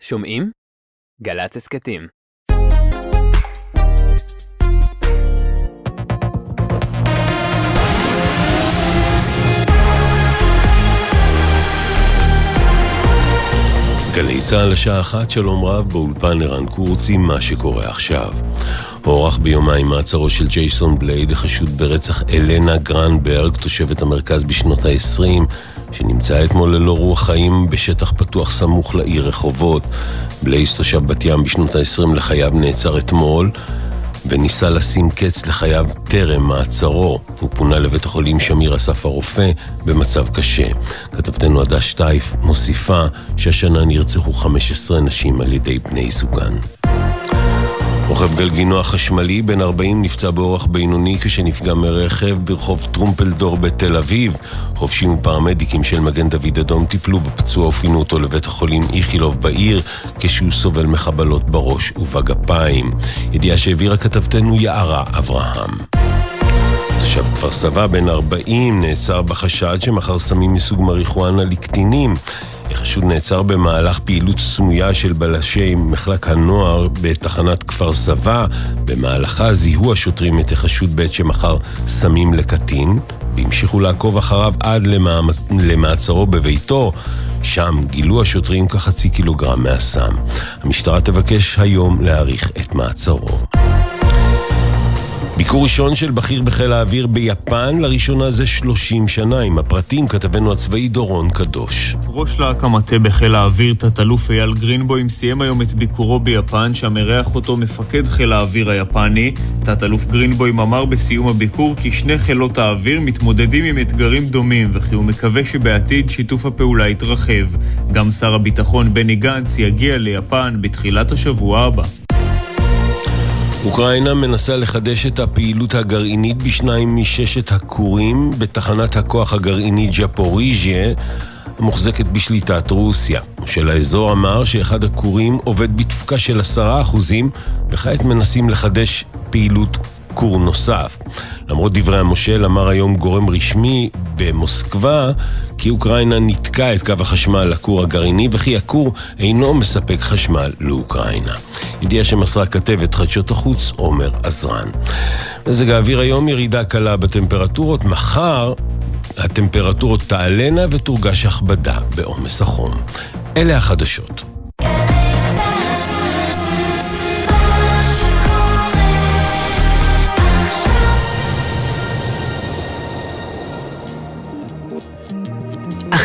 שומעים? גל"צ הסכתים. גלי צה"ל לשעה אחת, שלום רב, באולפן ערן קורצי, מה שקורה עכשיו. הוארך ביומיים מעצרו של ג'ייסון בלייד, החשוד ברצח אלנה גרנברג, תושבת המרכז בשנות ה-20, שנמצאה אתמול ללא רוח חיים בשטח פתוח סמוך לעיר רחובות. בלייס תושב בת ים בשנות ה-20 לחייו נעצר אתמול. וניסה לשים קץ לחייו טרם מעצרו. הוא פונה לבית החולים שמיר אסף הרופא במצב קשה. כתבתנו עדה שטייף מוסיפה שהשנה נרצחו 15 נשים על ידי בני זוגן. רוכב גלגינוע חשמלי בן 40 נפצע באורח בינוני כשנפגע מרכב ברחוב טרומפלדור בתל אביב. חובשים ופרמדיקים של מגן דוד אדום טיפלו בפצוע ופינו אותו לבית החולים איכילוב בעיר כשהוא סובל מחבלות בראש ובגפיים. ידיעה שהעבירה כתבתנו יערה אברהם. תושב כפר סבא בן 40 נעצר בחשד שמכר סמים מסוג מריחואנה לקטינים. החשוד נעצר במהלך פעילות סמויה של בלשי מחלק הנוער בתחנת כפר סבא. במהלכה זיהו השוטרים את החשוד בעת שמכר סמים לקטין, והמשיכו לעקוב אחריו עד למעצרו בביתו. שם גילו השוטרים כחצי קילוגרם מהסם. המשטרה תבקש היום להאריך את מעצרו. ביקור ראשון של בכיר בחיל האוויר ביפן, לראשונה זה 30 שנה. עם הפרטים כתבנו הצבאי דורון קדוש. ראש להק המטה בחיל האוויר, תת-אלוף אייל גרינבוים, סיים היום את ביקורו ביפן, שם אירח אותו מפקד חיל האוויר היפני. תת-אלוף גרינבוים אמר בסיום הביקור כי שני חילות האוויר מתמודדים עם אתגרים דומים, וכי הוא מקווה שבעתיד שיתוף הפעולה יתרחב. גם שר הביטחון בני גנץ יגיע ליפן בתחילת השבוע הבא. אוקראינה מנסה לחדש את הפעילות הגרעינית בשניים מששת הכורים בתחנת הכוח הגרעינית ג'פוריז'יה המוחזקת בשליטת רוסיה. של האזור אמר שאחד הכורים עובד בתפוקה של עשרה אחוזים וכעת מנסים לחדש פעילות כור נוסף. למרות דברי המושל, אמר היום גורם רשמי במוסקבה כי אוקראינה ניתקה את קו החשמל לכור הגרעיני וכי הכור אינו מספק חשמל לאוקראינה. ידיעה שמסרה כתבת חדשות החוץ עומר עזרן. מזג האוויר היום ירידה קלה בטמפרטורות, מחר הטמפרטורות תעלנה ותורגש הכבדה בעומס החום. אלה החדשות.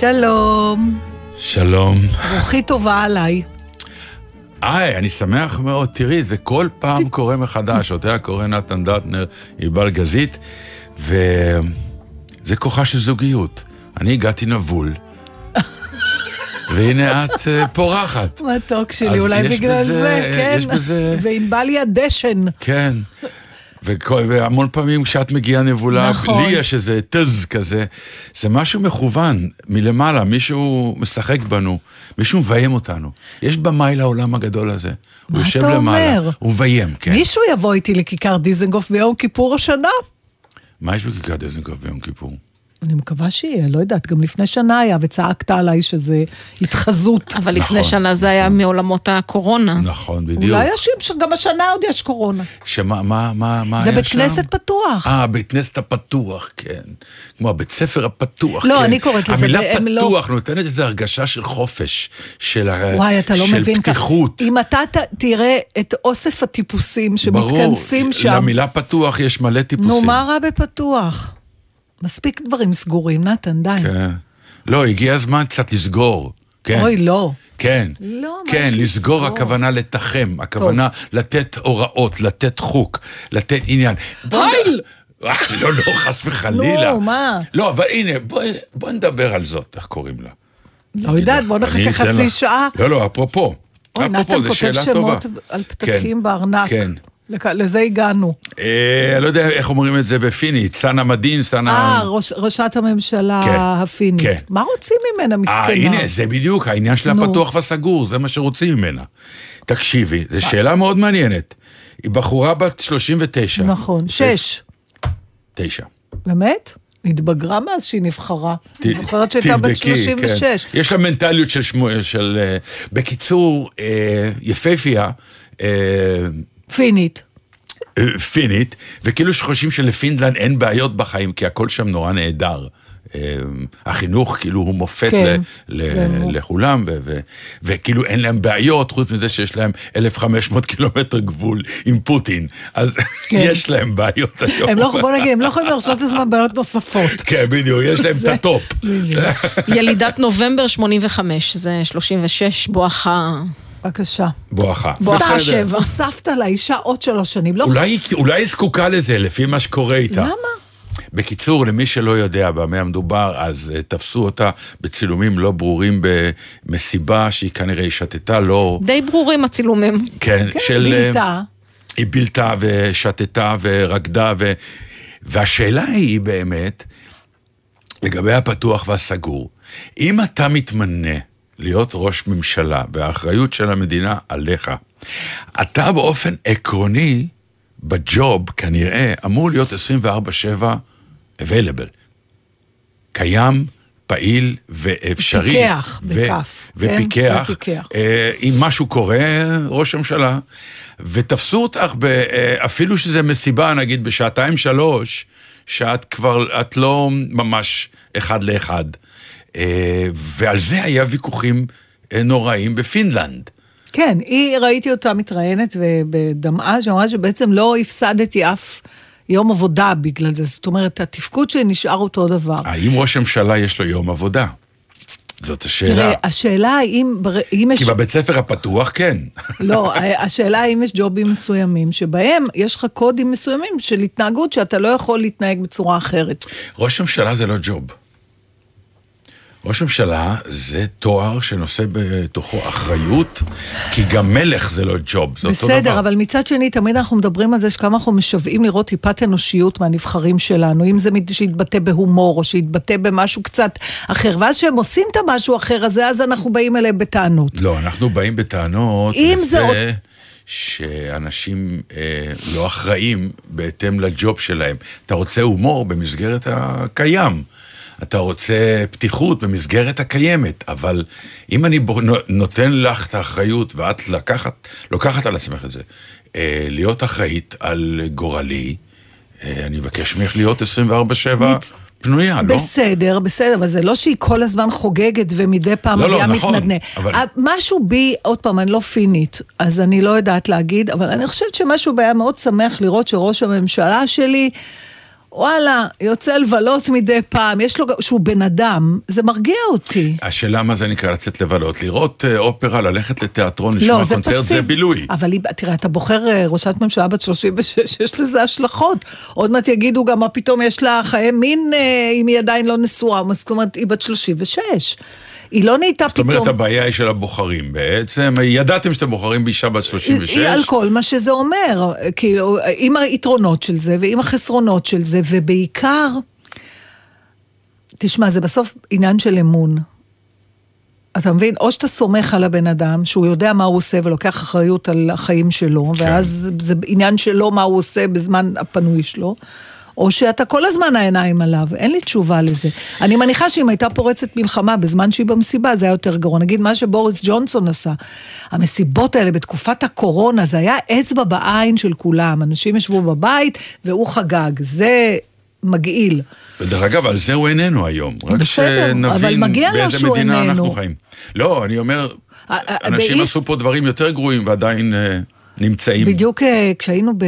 שלום. שלום. רוחי טובה עליי. היי, אני שמח מאוד. תראי, זה כל פעם קורה מחדש. אותה קורא נתן דטנר, עיבל גזית, וזה כוחה של זוגיות. אני הגעתי נבול. והנה את uh, פורחת. מתוק שלי, אולי בגלל בזה, זה, כן. יש בזה... וענבל לי הדשן. כן. והמון פעמים כשאת מגיעה נבולה, נכון. לי יש איזה טז כזה, זה משהו מכוון, מלמעלה, מישהו משחק בנו, מישהו מביים אותנו. יש במאי לעולם הגדול הזה. הוא יושב למעלה, אומר? הוא מביים, כן. מישהו יבוא איתי לכיכר דיזנגוף ביום כיפור השנה? מה יש בכיכר דיזנגוף ביום כיפור? אני מקווה שיהיה, לא יודעת, גם לפני שנה היה, וצעקת עליי שזה התחזות. אבל לפני נכון. שנה זה היה מעולמות הקורונה. נכון, בדיוק. אולי יש, גם השנה עוד יש קורונה. שמה, מה, מה, מה זה היה בית שם? כנסת פתוח. אה, בית כנסת הפתוח, כן. כמו הבית ספר הפתוח, לא, כן. אני קוראת לזה, המילה לא- פתוח נותנת איזו הרגשה של חופש, של, ה- וואי, אתה לא של מבין ככה. פתיחות. אם אתה ת- תראה את אוסף הטיפוסים שמתכנסים ברור, שם, למילה פתוח יש מלא טיפוסים. נו, מה רע בפתוח? מספיק דברים סגורים, נתן, די. כן. לא, הגיע הזמן קצת לסגור. כן. אוי, לא. כן. לא, מה כן, יש לסגור לסגור? הכוונה לתחם, הכוונה לתת הוראות, לתת חוק, לתת עניין. פייל! אה, לא, לא, חס וחלילה. נו, מה? לא, אבל הנה, בואי בואי נדבר על זאת, איך קוראים לה. לא יודעת, בוא נחכה חצי. שעה. לא, לא, אפרופו. אוי, נתן כותב שאלה טובה. שמות על פתקים בארנק. כן. לכ- לזה הגענו. אה, אני לא יודע איך אומרים את זה בפינית, סנה מדין, סנה... אה, ראש- ראשת הממשלה כן, הפינית. כן. מה רוצים ממנה, מסכנה? אה, הנה, זה בדיוק העניין של נו. הפתוח והסגור, זה מה שרוצים ממנה. תקשיבי, זו שאלה מאוד מעניינת. היא בחורה בת 39. נכון, שש. תשע. באמת? התבגרה מאז שהיא נבחרה. אני ת- זוכרת שהייתה בת תבדקי, 36. כן. יש לה מנטליות של שמו... של... אה, בקיצור, אה, יפייפייה, אה, פינית. אה, פינית, וכאילו שחושבים שלפינלנד אין בעיות בחיים, כי הכל שם נורא נהדר. אה, החינוך כאילו הוא מופת כן, ל, ל, כן. לכולם, ו, ו, וכאילו אין להם בעיות, חוץ מזה שיש להם 1,500 קילומטר גבול עם פוטין, אז כן. יש להם בעיות היום. הם לא, בוא נגיד, הם לא יכולים להרשות לעצמם בעיות נוספות. כן, בדיוק, יש להם את הטופ. ילידת נובמבר 85, זה 36, בואכה... בבקשה. בואכה. בואכה בסדר. שבע. הוספת לאישה עוד שלוש שנים. לא אולי, היא- אולי היא זקוקה לזה, לפי מה שקורה איתה. למה? בקיצור, למי שלא יודע במה המדובר, אז uh, תפסו אותה בצילומים לא ברורים במסיבה שהיא כנראה שתתה לא... די ברורים הצילומים. כן, כן, של... אה, בילתה. היא בילתה ושתתה ורקדה, ו... והשאלה היא באמת, לגבי הפתוח והסגור, אם אתה מתמנה להיות ראש ממשלה והאחריות של המדינה עליך, אתה באופן עקרוני, בג'וב כנראה, אמור להיות 24/7 available. קיים, פעיל ואפשרי. פיקח, ו- בכף, ופיקח. כן, ופיקח. אה, אם משהו קורה, ראש הממשלה, ותפסו אותך, ב, אה, אפילו שזה מסיבה, נגיד, בשעתיים שלוש, שאת כבר, את לא ממש אחד לאחד. אה, ועל זה היה ויכוחים אה, נוראים בפינלנד. כן, היא, ראיתי אותה מתראיינת בדמעה, שאמרה שבעצם לא הפסדתי אף יום עבודה בגלל זה. זאת אומרת, התפקוד שלי נשאר אותו דבר. האם ראש הממשלה יש לו יום עבודה? זאת השאלה. תראה, השאלה האם, אם יש... כי בבית ספר הפתוח כן. לא, השאלה האם יש ג'ובים מסוימים, שבהם יש לך קודים מסוימים של התנהגות שאתה לא יכול להתנהג בצורה אחרת. ראש ממשלה זה לא ג'וב. ראש ממשלה זה תואר שנושא בתוכו אחריות, כי גם מלך זה לא ג'וב, זה אותו דבר. בסדר, אבל מצד שני, תמיד אנחנו מדברים על זה שכמה אנחנו משוועים לראות טיפת אנושיות מהנבחרים שלנו, אם זה שיתבטא בהומור, או שיתבטא במשהו קצת אחר, ואז כשהם עושים את המשהו אחר הזה, אז אנחנו באים אליהם בטענות. לא, אנחנו באים בטענות אם זה לזה שאנשים אה, לא אחראים בהתאם לג'וב שלהם. אתה רוצה הומור במסגרת הקיים. אתה רוצה פתיחות במסגרת הקיימת, אבל אם אני נותן לך את האחריות ואת לקחת, לוקחת על עצמך את זה, אה, להיות אחראית על גורלי, אה, אני מבקש ממך להיות 24/7 מצ- פנויה, לא? בסדר, בסדר, אבל זה לא שהיא כל הזמן חוגגת ומדי פעם לא, לא, מגיעה נכון, מתנדנד. אבל- אבל... משהו בי, עוד פעם, אני לא פינית, אז אני לא יודעת להגיד, אבל אני חושבת שמשהו בי היה מאוד שמח לראות שראש הממשלה שלי, וואלה, יוצא לבלות מדי פעם, יש לו, גם- שהוא בן אדם, זה מרגיע אותי. השאלה מה זה נקרא לצאת לבלות, לראות אה, אופרה, ללכת לתיאטרון, לשמוע לא, זה קונצרט, פסיב. זה בילוי. אבל תראה, אתה בוחר אה, ראשת ממשלה בת 36, יש לזה השלכות. עוד מעט יגידו גם מה פתאום יש לה חיי מין אה, אם היא עדיין לא נשואה, זאת אומרת, היא בת 36. היא לא נהייתה זאת פתאום... אומרת, הבעיה היא של הבוחרים בעצם. ידעתם שאתם בוחרים באישה בת 36? היא על כל מה שזה אומר, כאילו, עם היתרונות של זה ועם החסרונות של זה, ובעיקר, תשמע, זה בסוף עניין של אמון. אתה מבין? או שאתה סומך על הבן אדם, שהוא יודע מה הוא עושה ולוקח אחריות על החיים שלו, כן. ואז זה עניין שלו מה הוא עושה בזמן הפנוי שלו, או שאתה כל הזמן העיניים עליו, אין לי תשובה לזה. אני מניחה שאם הייתה פורצת מלחמה בזמן שהיא במסיבה, זה היה יותר גרוע. נגיד מה שבוריס ג'ונסון עשה, המסיבות האלה בתקופת הקורונה, זה היה אצבע בעין של כולם. אנשים ישבו בבית והוא חגג. זה מגעיל. ודרך אגב, על זה הוא איננו היום. רק בסדר, אבל שנבין באיזה מדינה איננו. אנחנו חיים. לא, אני אומר, אה, אה, אנשים באיס- עשו פה דברים יותר גרועים ועדיין אה, נמצאים. בדיוק אה, כשהיינו ב,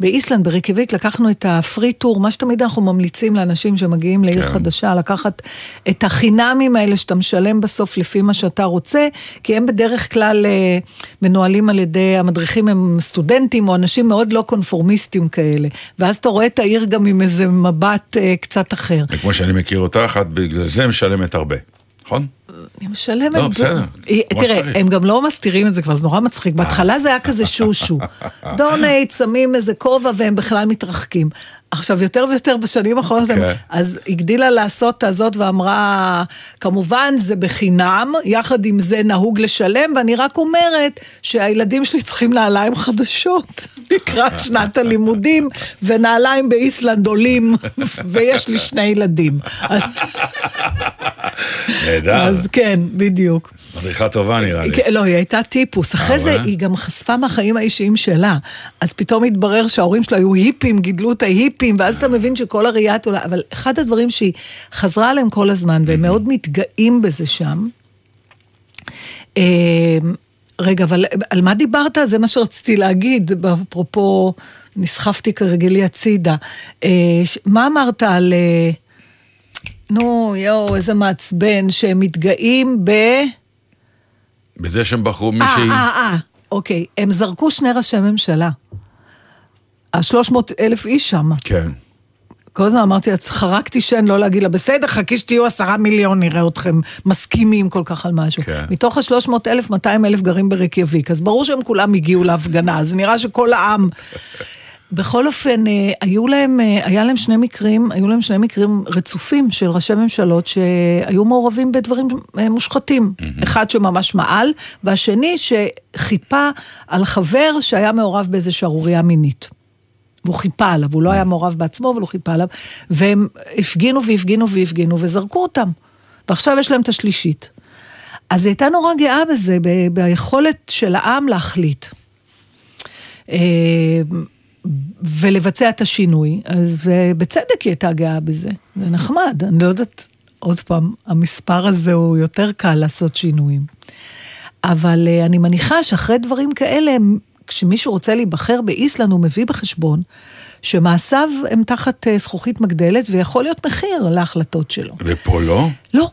באיסלנד, בריקביק, לקחנו את הפרי טור, מה שתמיד אנחנו ממליצים לאנשים שמגיעים לעיר כן. חדשה, לקחת את החינמים האלה שאתה משלם בסוף לפי מה שאתה רוצה, כי הם בדרך כלל אה, מנוהלים על ידי, המדריכים הם סטודנטים או אנשים מאוד לא קונפורמיסטים כאלה, ואז אתה רואה את העיר גם עם איזה מבט אה, קצת אחר. וכמו שאני מכיר אותך, את בגלל זה משלמת הרבה, נכון? אני משלמת... לא, בסדר, אה, תראה. הם גם לא מסתירים את זה כבר, זה נורא מצחיק. בהתחלה זה היה כזה שושו. דונייט, שמים איזה כובע והם בכלל מתרחקים. עכשיו, יותר ויותר בשנים האחרונות, הם- כן. אז הגדילה לעשות את הזאת ואמרה, כמובן זה בחינם, יחד עם זה נהוג לשלם, ואני רק אומרת שהילדים שלי צריכים נעליים חדשות לקראת שנת הלימודים, ונעליים באיסלנד עולים, ויש לי שני ילדים. נהדר, אז כן, בדיוק. מדריכה טובה נראה לי. כן, לא, היא הייתה טיפוס. אחרי זה וואלה? היא גם חשפה מהחיים האישיים שלה. אז פתאום התברר שההורים שלה היו היפים, גידלו את ההיפים, ואז אתה מבין שכל הראיית עולה... אבל אחד הדברים שהיא חזרה עליהם כל הזמן, והם מאוד מתגאים בזה שם, אה, רגע, אבל על מה דיברת? זה מה שרציתי להגיד, אפרופו, נסחפתי כרגלי הצידה. אה, מה אמרת על... אה, נו, יואו, איזה מעצבן, שהם מתגאים ב... בזה שהם בחרו אה, מישהי... אה, אה, אוקיי. הם זרקו שני ראשי ממשלה. ה-300 אלף איש שם. כן. כל הזמן אמרתי, "אז חרקתי שן לא להגיד לה, בסדר, חכי שתהיו עשרה מיליון, נראה אתכם מסכימים כל כך על משהו. כן. מתוך ה-300 אלף, 200 אלף גרים ברקיאביק, אז ברור שהם כולם הגיעו להפגנה, אז נראה שכל העם... בכל אופן, אה, היו להם, אה, היה להם שני מקרים, היו להם שני מקרים רצופים של ראשי ממשלות שהיו מעורבים בדברים אה, מושחתים. אחד שממש מעל, והשני שחיפה על חבר שהיה מעורב באיזה שערורייה מינית. והוא חיפה עליו, הוא לא היה מעורב בעצמו, אבל הוא חיפה עליו, והם הפגינו והפגינו והפגינו וזרקו אותם. ועכשיו יש להם את השלישית. אז היא הייתה נורא גאה בזה, ב- ביכולת של העם להחליט. ולבצע את השינוי, אז אה, בצדק היא הייתה גאה בזה. זה נחמד, אני לא יודעת, עוד פעם, המספר הזה הוא יותר קל לעשות שינויים. אבל אה, אני מניחה שאחרי דברים כאלה, כשמישהו רוצה להיבחר באיסלנד, הוא מביא בחשבון שמעשיו הם תחת אה, זכוכית מגדלת, ויכול להיות מחיר להחלטות שלו. ופה לא? לא.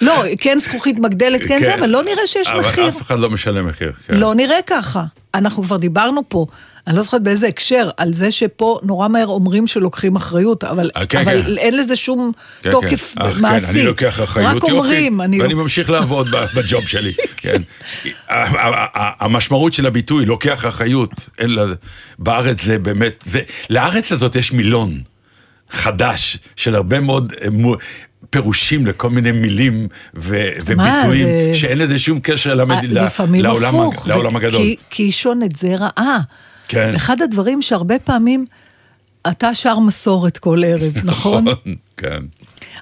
לא, כן זכוכית מגדלת, כן זה, אבל לא נראה שיש מחיר. אבל אף אחד לא משלם מחיר. כן. לא נראה ככה. אנחנו כבר דיברנו פה, אני לא זוכרת באיזה הקשר, על זה שפה נורא מהר אומרים שלוקחים אחריות, אבל, אה, כן, אבל כן. אין לזה שום כן, תוקף כן. אך, מעשי. כן, אני לוקח אחריות, רק אומרים, יופי, אני... ואני לא- ממשיך לעבוד בג'וב שלי, כן. המשמעות של הביטוי, לוקח אחריות, אין לה... בארץ זה באמת, זה... לארץ הזאת יש מילון חדש של הרבה מאוד אה, פירושים לכל מיני מילים ו- וביטויים, זה- שאין לזה שום קשר למד... אה, לפעמים לעולם, הפוך. לעולם ו- הגדול. כי, כי אישון את זה רעה. כן. אחד הדברים שהרבה פעמים, אתה שר מסורת כל ערב, נכון? כן.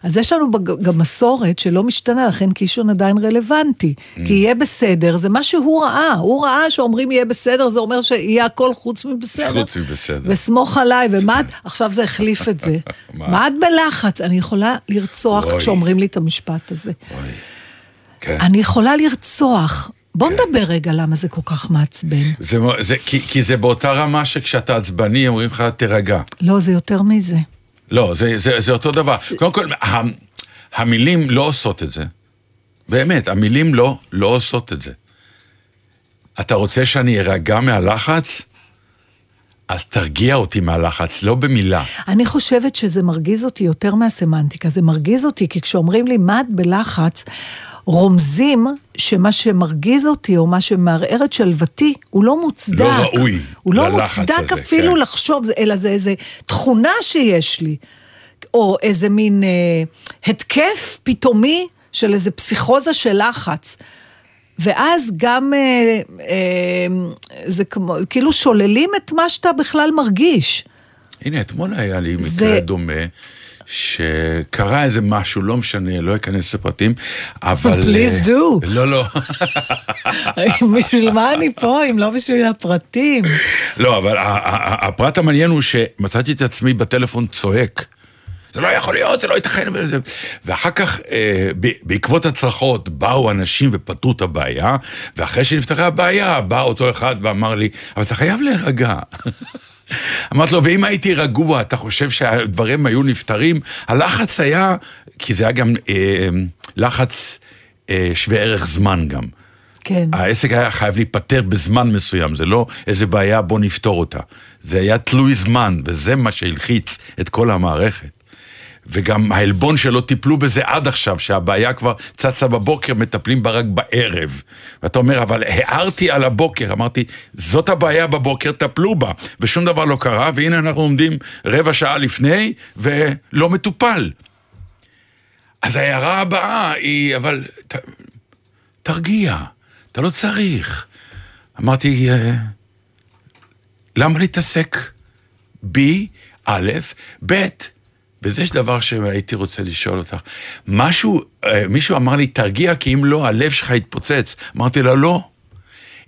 אז יש לנו גם מסורת שלא משתנה, לכן קישון עדיין רלוונטי. Mm. כי יהיה בסדר, זה מה שהוא ראה. הוא ראה שאומרים יהיה בסדר, זה אומר שיהיה הכל חוץ מבסדר. חוץ מבסדר. וסמוך עליי, ומה את, עכשיו זה החליף את זה. מה? מה את בלחץ? אני יכולה לרצוח אוי. כשאומרים לי את המשפט הזה. כן. אני יכולה לרצוח. בוא נדבר רגע למה זה כל כך מעצבן. זה, זה, כי, כי זה באותה רמה שכשאתה עצבני אומרים לך תירגע. לא, זה יותר מזה. לא, זה, זה, זה אותו דבר. קודם כל, ה, המילים לא עושות את זה. באמת, המילים לא, לא עושות את זה. אתה רוצה שאני ארגע מהלחץ? אז תרגיע אותי מהלחץ, לא במילה. אני חושבת שזה מרגיז אותי יותר מהסמנטיקה. זה מרגיז אותי כי כשאומרים לי מה את בלחץ, רומזים שמה שמרגיז אותי או מה שמערער את שלוותי הוא לא מוצדק. לא ראוי הוא לא ללחץ מוצדק הזה, אפילו כן. לחשוב, אלא זה איזה תכונה שיש לי. או איזה מין אה, התקף פתאומי של איזה פסיכוזה של לחץ. ואז גם אה, אה, זה כמו, כאילו שוללים את מה שאתה בכלל מרגיש. הנה, אתמול היה לי מקרה זה- דומה, שקרה איזה משהו, לא משנה, לא אכנס לפרטים, אבל... Please אה, do. לא, לא. בשביל מה אני פה אם לא בשביל הפרטים? לא, אבל הפרט המעניין הוא שמצאתי את עצמי בטלפון צועק. זה לא יכול להיות, זה לא ייתכן. וזה- ואחר כך, אה, בעקבות הצרחות, באו אנשים ופתרו את הבעיה, ואחרי שנפתחה הבעיה, בא אותו אחד ואמר לי, אבל אתה חייב להירגע. אמרתי לו, ואם הייתי רגוע, אתה חושב שהדברים היו נפתרים? הלחץ היה, כי זה היה גם אה, לחץ אה, שווה ערך זמן גם. כן. העסק היה חייב להיפתר בזמן מסוים, זה לא איזה בעיה, בוא נפתור אותה. זה היה תלוי זמן, וזה מה שהלחיץ את כל המערכת. וגם העלבון שלא טיפלו בזה עד עכשיו, שהבעיה כבר צצה בבוקר, מטפלים בה רק בערב. ואתה אומר, אבל הערתי על הבוקר, אמרתי, זאת הבעיה בבוקר, טפלו בה. ושום דבר לא קרה, והנה אנחנו עומדים רבע שעה לפני, ולא מטופל. אז ההערה הבאה היא, אבל ת, תרגיע, אתה לא צריך. אמרתי, "אה, למה להתעסק בי, א', ב', וזה יש דבר שהייתי רוצה לשאול אותך. משהו, אה, מישהו אמר לי, תרגיע, כי אם לא, הלב שלך יתפוצץ. אמרתי לו, לא.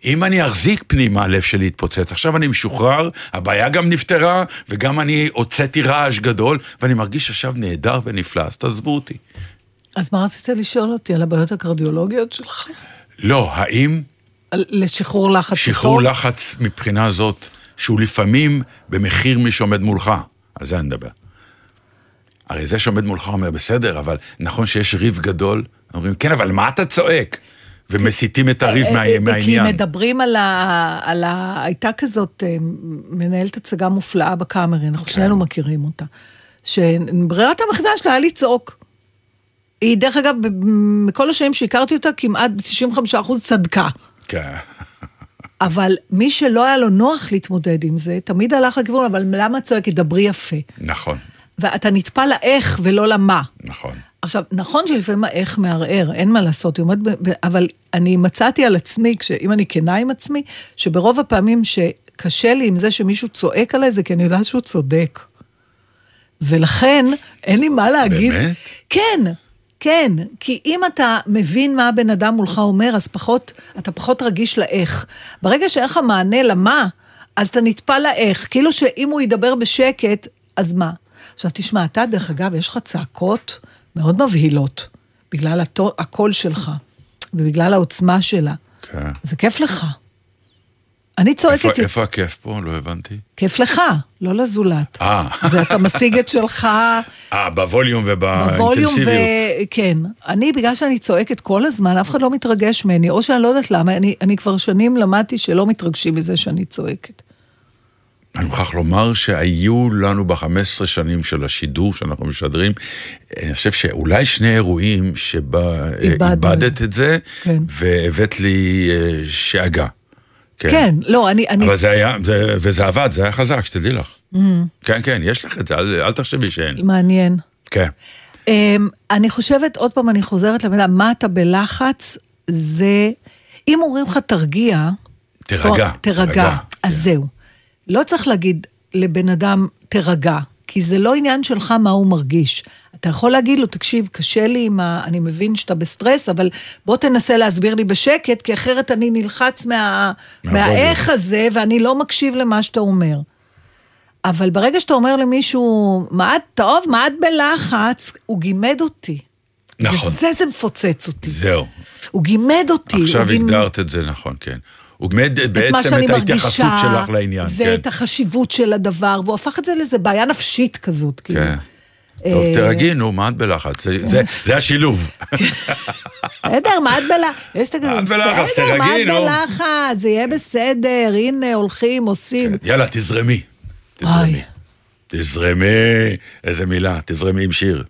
אם אני אחזיק פנימה, הלב שלי יתפוצץ. עכשיו אני משוחרר, הבעיה גם נפתרה, וגם אני הוצאתי רעש גדול, ואני מרגיש עכשיו נהדר ונפלא, אז תעזבו אותי. אז מה רצית לשאול אותי על הבעיות הקרדיולוגיות שלך? לא, האם לשחרור לחץ שחרור טוב? לחץ מבחינה זאת, שהוא לפעמים במחיר מי שעומד מולך, על זה אני מדבר. הרי זה שעומד מולך אומר, בסדר, אבל נכון שיש ריב גדול, אומרים, כן, אבל מה אתה צועק? ומסיטים את הריב מה- אה, אה, מהעניין. כי מדברים על ה... על ה... הייתה כזאת אה, מנהלת הצגה מופלאה בקאמרי, כן. אנחנו שנינו מכירים אותה. שברירת המחדל שלה היה לצעוק. היא, דרך אגב, מכל השנים שהכרתי אותה, כמעט ב-95% צדקה. כן. אבל מי שלא היה לו נוח להתמודד עם זה, תמיד הלך לכיוון, אבל למה את צועקת? דברי יפה. נכון, ואתה נטפל לאיך ולא למה. נכון. עכשיו, נכון שלפעמים האיך מערער, אין מה לעשות, ב- אבל אני מצאתי על עצמי, אם אני כנה עם עצמי, שברוב הפעמים שקשה לי עם זה שמישהו צועק עליי, זה כי אני יודעת שהוא צודק. ולכן, אין לי מה להגיד. באמת? כן, כן, כי אם אתה מבין מה הבן אדם מולך אומר, אז פחות, אתה פחות רגיש לאיך. ברגע שאין לך מענה למה, אז אתה נטפל לאיך. כאילו שאם הוא ידבר בשקט, אז מה? עכשיו תשמע, אתה דרך אגב, יש לך צעקות מאוד מבהילות, בגלל התו- הקול שלך, ובגלל העוצמה שלה. כן. זה כיף לך. אני איפה, צועקת, איפה הכיף פה? לא הבנתי. כיף לך, לא לזולת. אה. זה אתה משיג את שלך אה, בווליום בווליום ו... ובאינטנסיביות. כן. אני, בגלל שאני צועקת כל הזמן, אף אחד לא מתרגש ממני, או שאני לא יודעת למה, אני, אני כבר שנים למדתי שלא מתרגשים מזה שאני צועקת. אני מוכרח לומר שהיו לנו ב-15 שנים של השידור שאנחנו משדרים, אני חושב שאולי שני אירועים שבה אה, איבדנו. איבדת את זה, כן. והבאת לי אה, שאגה. כן, כן לא, אני... אני... אבל זה היה, זה, וזה עבד, זה היה חזק, שתדעי לך. Mm. כן, כן, יש לך את זה, אל, אל תחשבי שאין. מעניין. כן. Um, אני חושבת, עוד פעם, אני חוזרת למילה, מה אתה בלחץ, זה... אם אומרים לך תרגיע... תירגע, או, תירגע. תירגע, אז כן. זהו. לא צריך להגיד לבן אדם, תירגע, כי זה לא עניין שלך מה הוא מרגיש. אתה יכול להגיד לו, תקשיב, קשה לי עם ה... אני מבין שאתה בסטרס, אבל בוא תנסה להסביר לי בשקט, כי אחרת אני נלחץ מה... מהאיך הזה, ואני לא מקשיב למה שאתה אומר. אבל ברגע שאתה אומר למישהו, מה את טוב, מה את בלחץ, הוא גימד אותי. נכון. וזה זה מפוצץ אותי. זהו. הוא גימד אותי. עכשיו הוא גימד- הגדרת את זה נכון, כן. הוא מת את מה בעצם את ההתייחסות מרגישה, שלך לעניין, כן. ואת החשיבות של הדבר, והוא הפך את זה לאיזה בעיה נפשית כזאת, כאילו. כן. טוב, אה, תרגי, נו, מה את בלחץ? זה- השילוב. בסדר, מה את בלחץ? מה את בלחץ? בסדר, מה תירגעי, את נו." בלחץ? זה יהיה בסדר, הנה, הולכים, עושים. יאללה, תזרמי. תזרמי. תזרמי, איזה מילה, תזרמי עם שיר.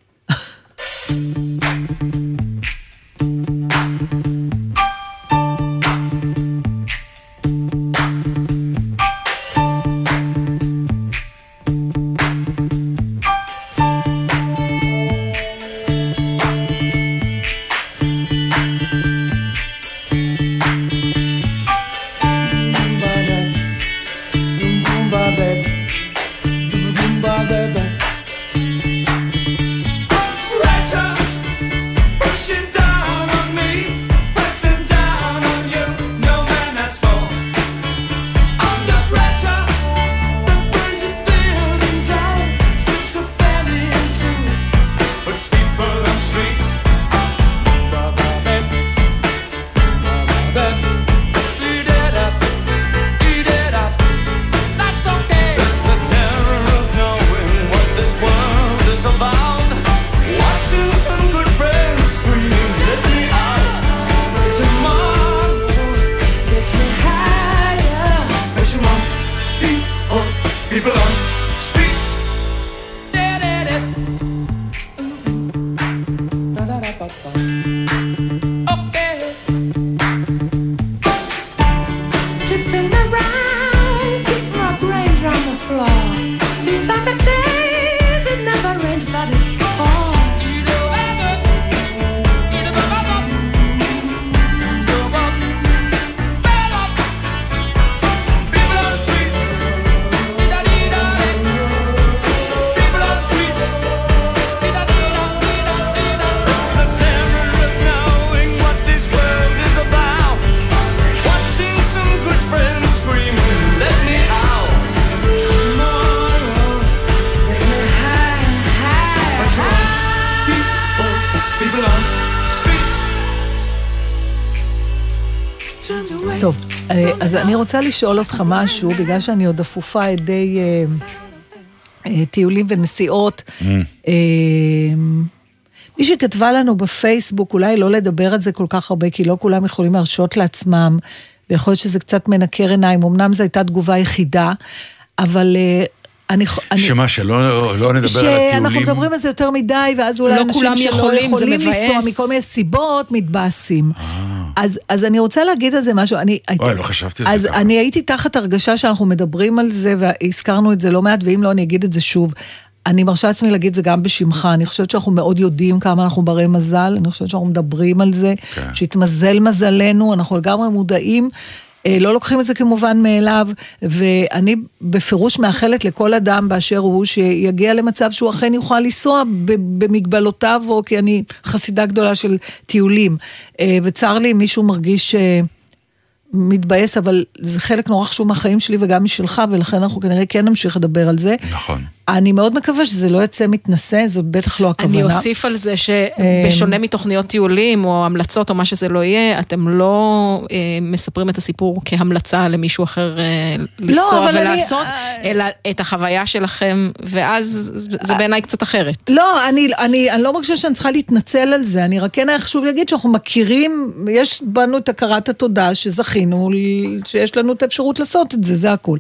אני רוצה לשאול אותך משהו, בגלל שאני עוד אפופה על ידי אה, אה, טיולים ונסיעות. אה, מישהי כתבה לנו בפייסבוק, אולי לא לדבר על זה כל כך הרבה, כי לא כולם יכולים להרשות לעצמם, ויכול להיות שזה קצת מנקר עיניים, אמנם זו הייתה תגובה יחידה, אבל אה, אני... אני- שמה, שלא לא נדבר על הטיולים? שאנחנו מדברים על זה יותר מדי, ואז אולי לא אנשים שלא יכולים, יכולים לנסוע. מכל מיני סיבות, מתבאסים. אז, אז אני רוצה להגיד על זה משהו. אני, וואי, לא חשבתי על זה אז ככה. אני הייתי תחת הרגשה שאנחנו מדברים על זה, והזכרנו את זה לא מעט, ואם לא, אני אגיד את זה שוב. אני מרשה לעצמי להגיד זה גם בשמך, אני חושבת שאנחנו מאוד יודעים כמה אנחנו ברי מזל, אני חושבת שאנחנו מדברים על זה, כן. שהתמזל מזלנו, אנחנו לגמרי מודעים. אה, לא לוקחים את זה כמובן מאליו, ואני בפירוש מאחלת לכל אדם באשר הוא שיגיע למצב שהוא אכן יוכל לנסוע במגבלותיו, או כי אני חסידה גדולה של טיולים. אה, וצר לי אם מישהו מרגיש אה, מתבאס, אבל זה חלק נורא חשוב מהחיים שלי וגם משלך, ולכן אנחנו כנראה כן נמשיך לדבר על זה. נכון. אני מאוד מקווה שזה לא יצא מתנשא, זאת בטח לא הכוונה. אני אוסיף על זה שבשונה מתוכניות טיולים או המלצות או מה שזה לא יהיה, אתם לא אה, מספרים את הסיפור כהמלצה למישהו אחר אה, לנסוע אבל אני- ולעשות, אה, אלא את החוויה שלכם, ואז זה בעיניי קצת אחרת. לא, אני, אני, אני לא מרגישה שאני צריכה להתנצל על זה, אני רק כן היה חשוב להגיד שאנחנו מכירים, יש בנו את הכרת התודה שזכינו, שיש לנו את האפשרות לעשות את זה, זה הכול.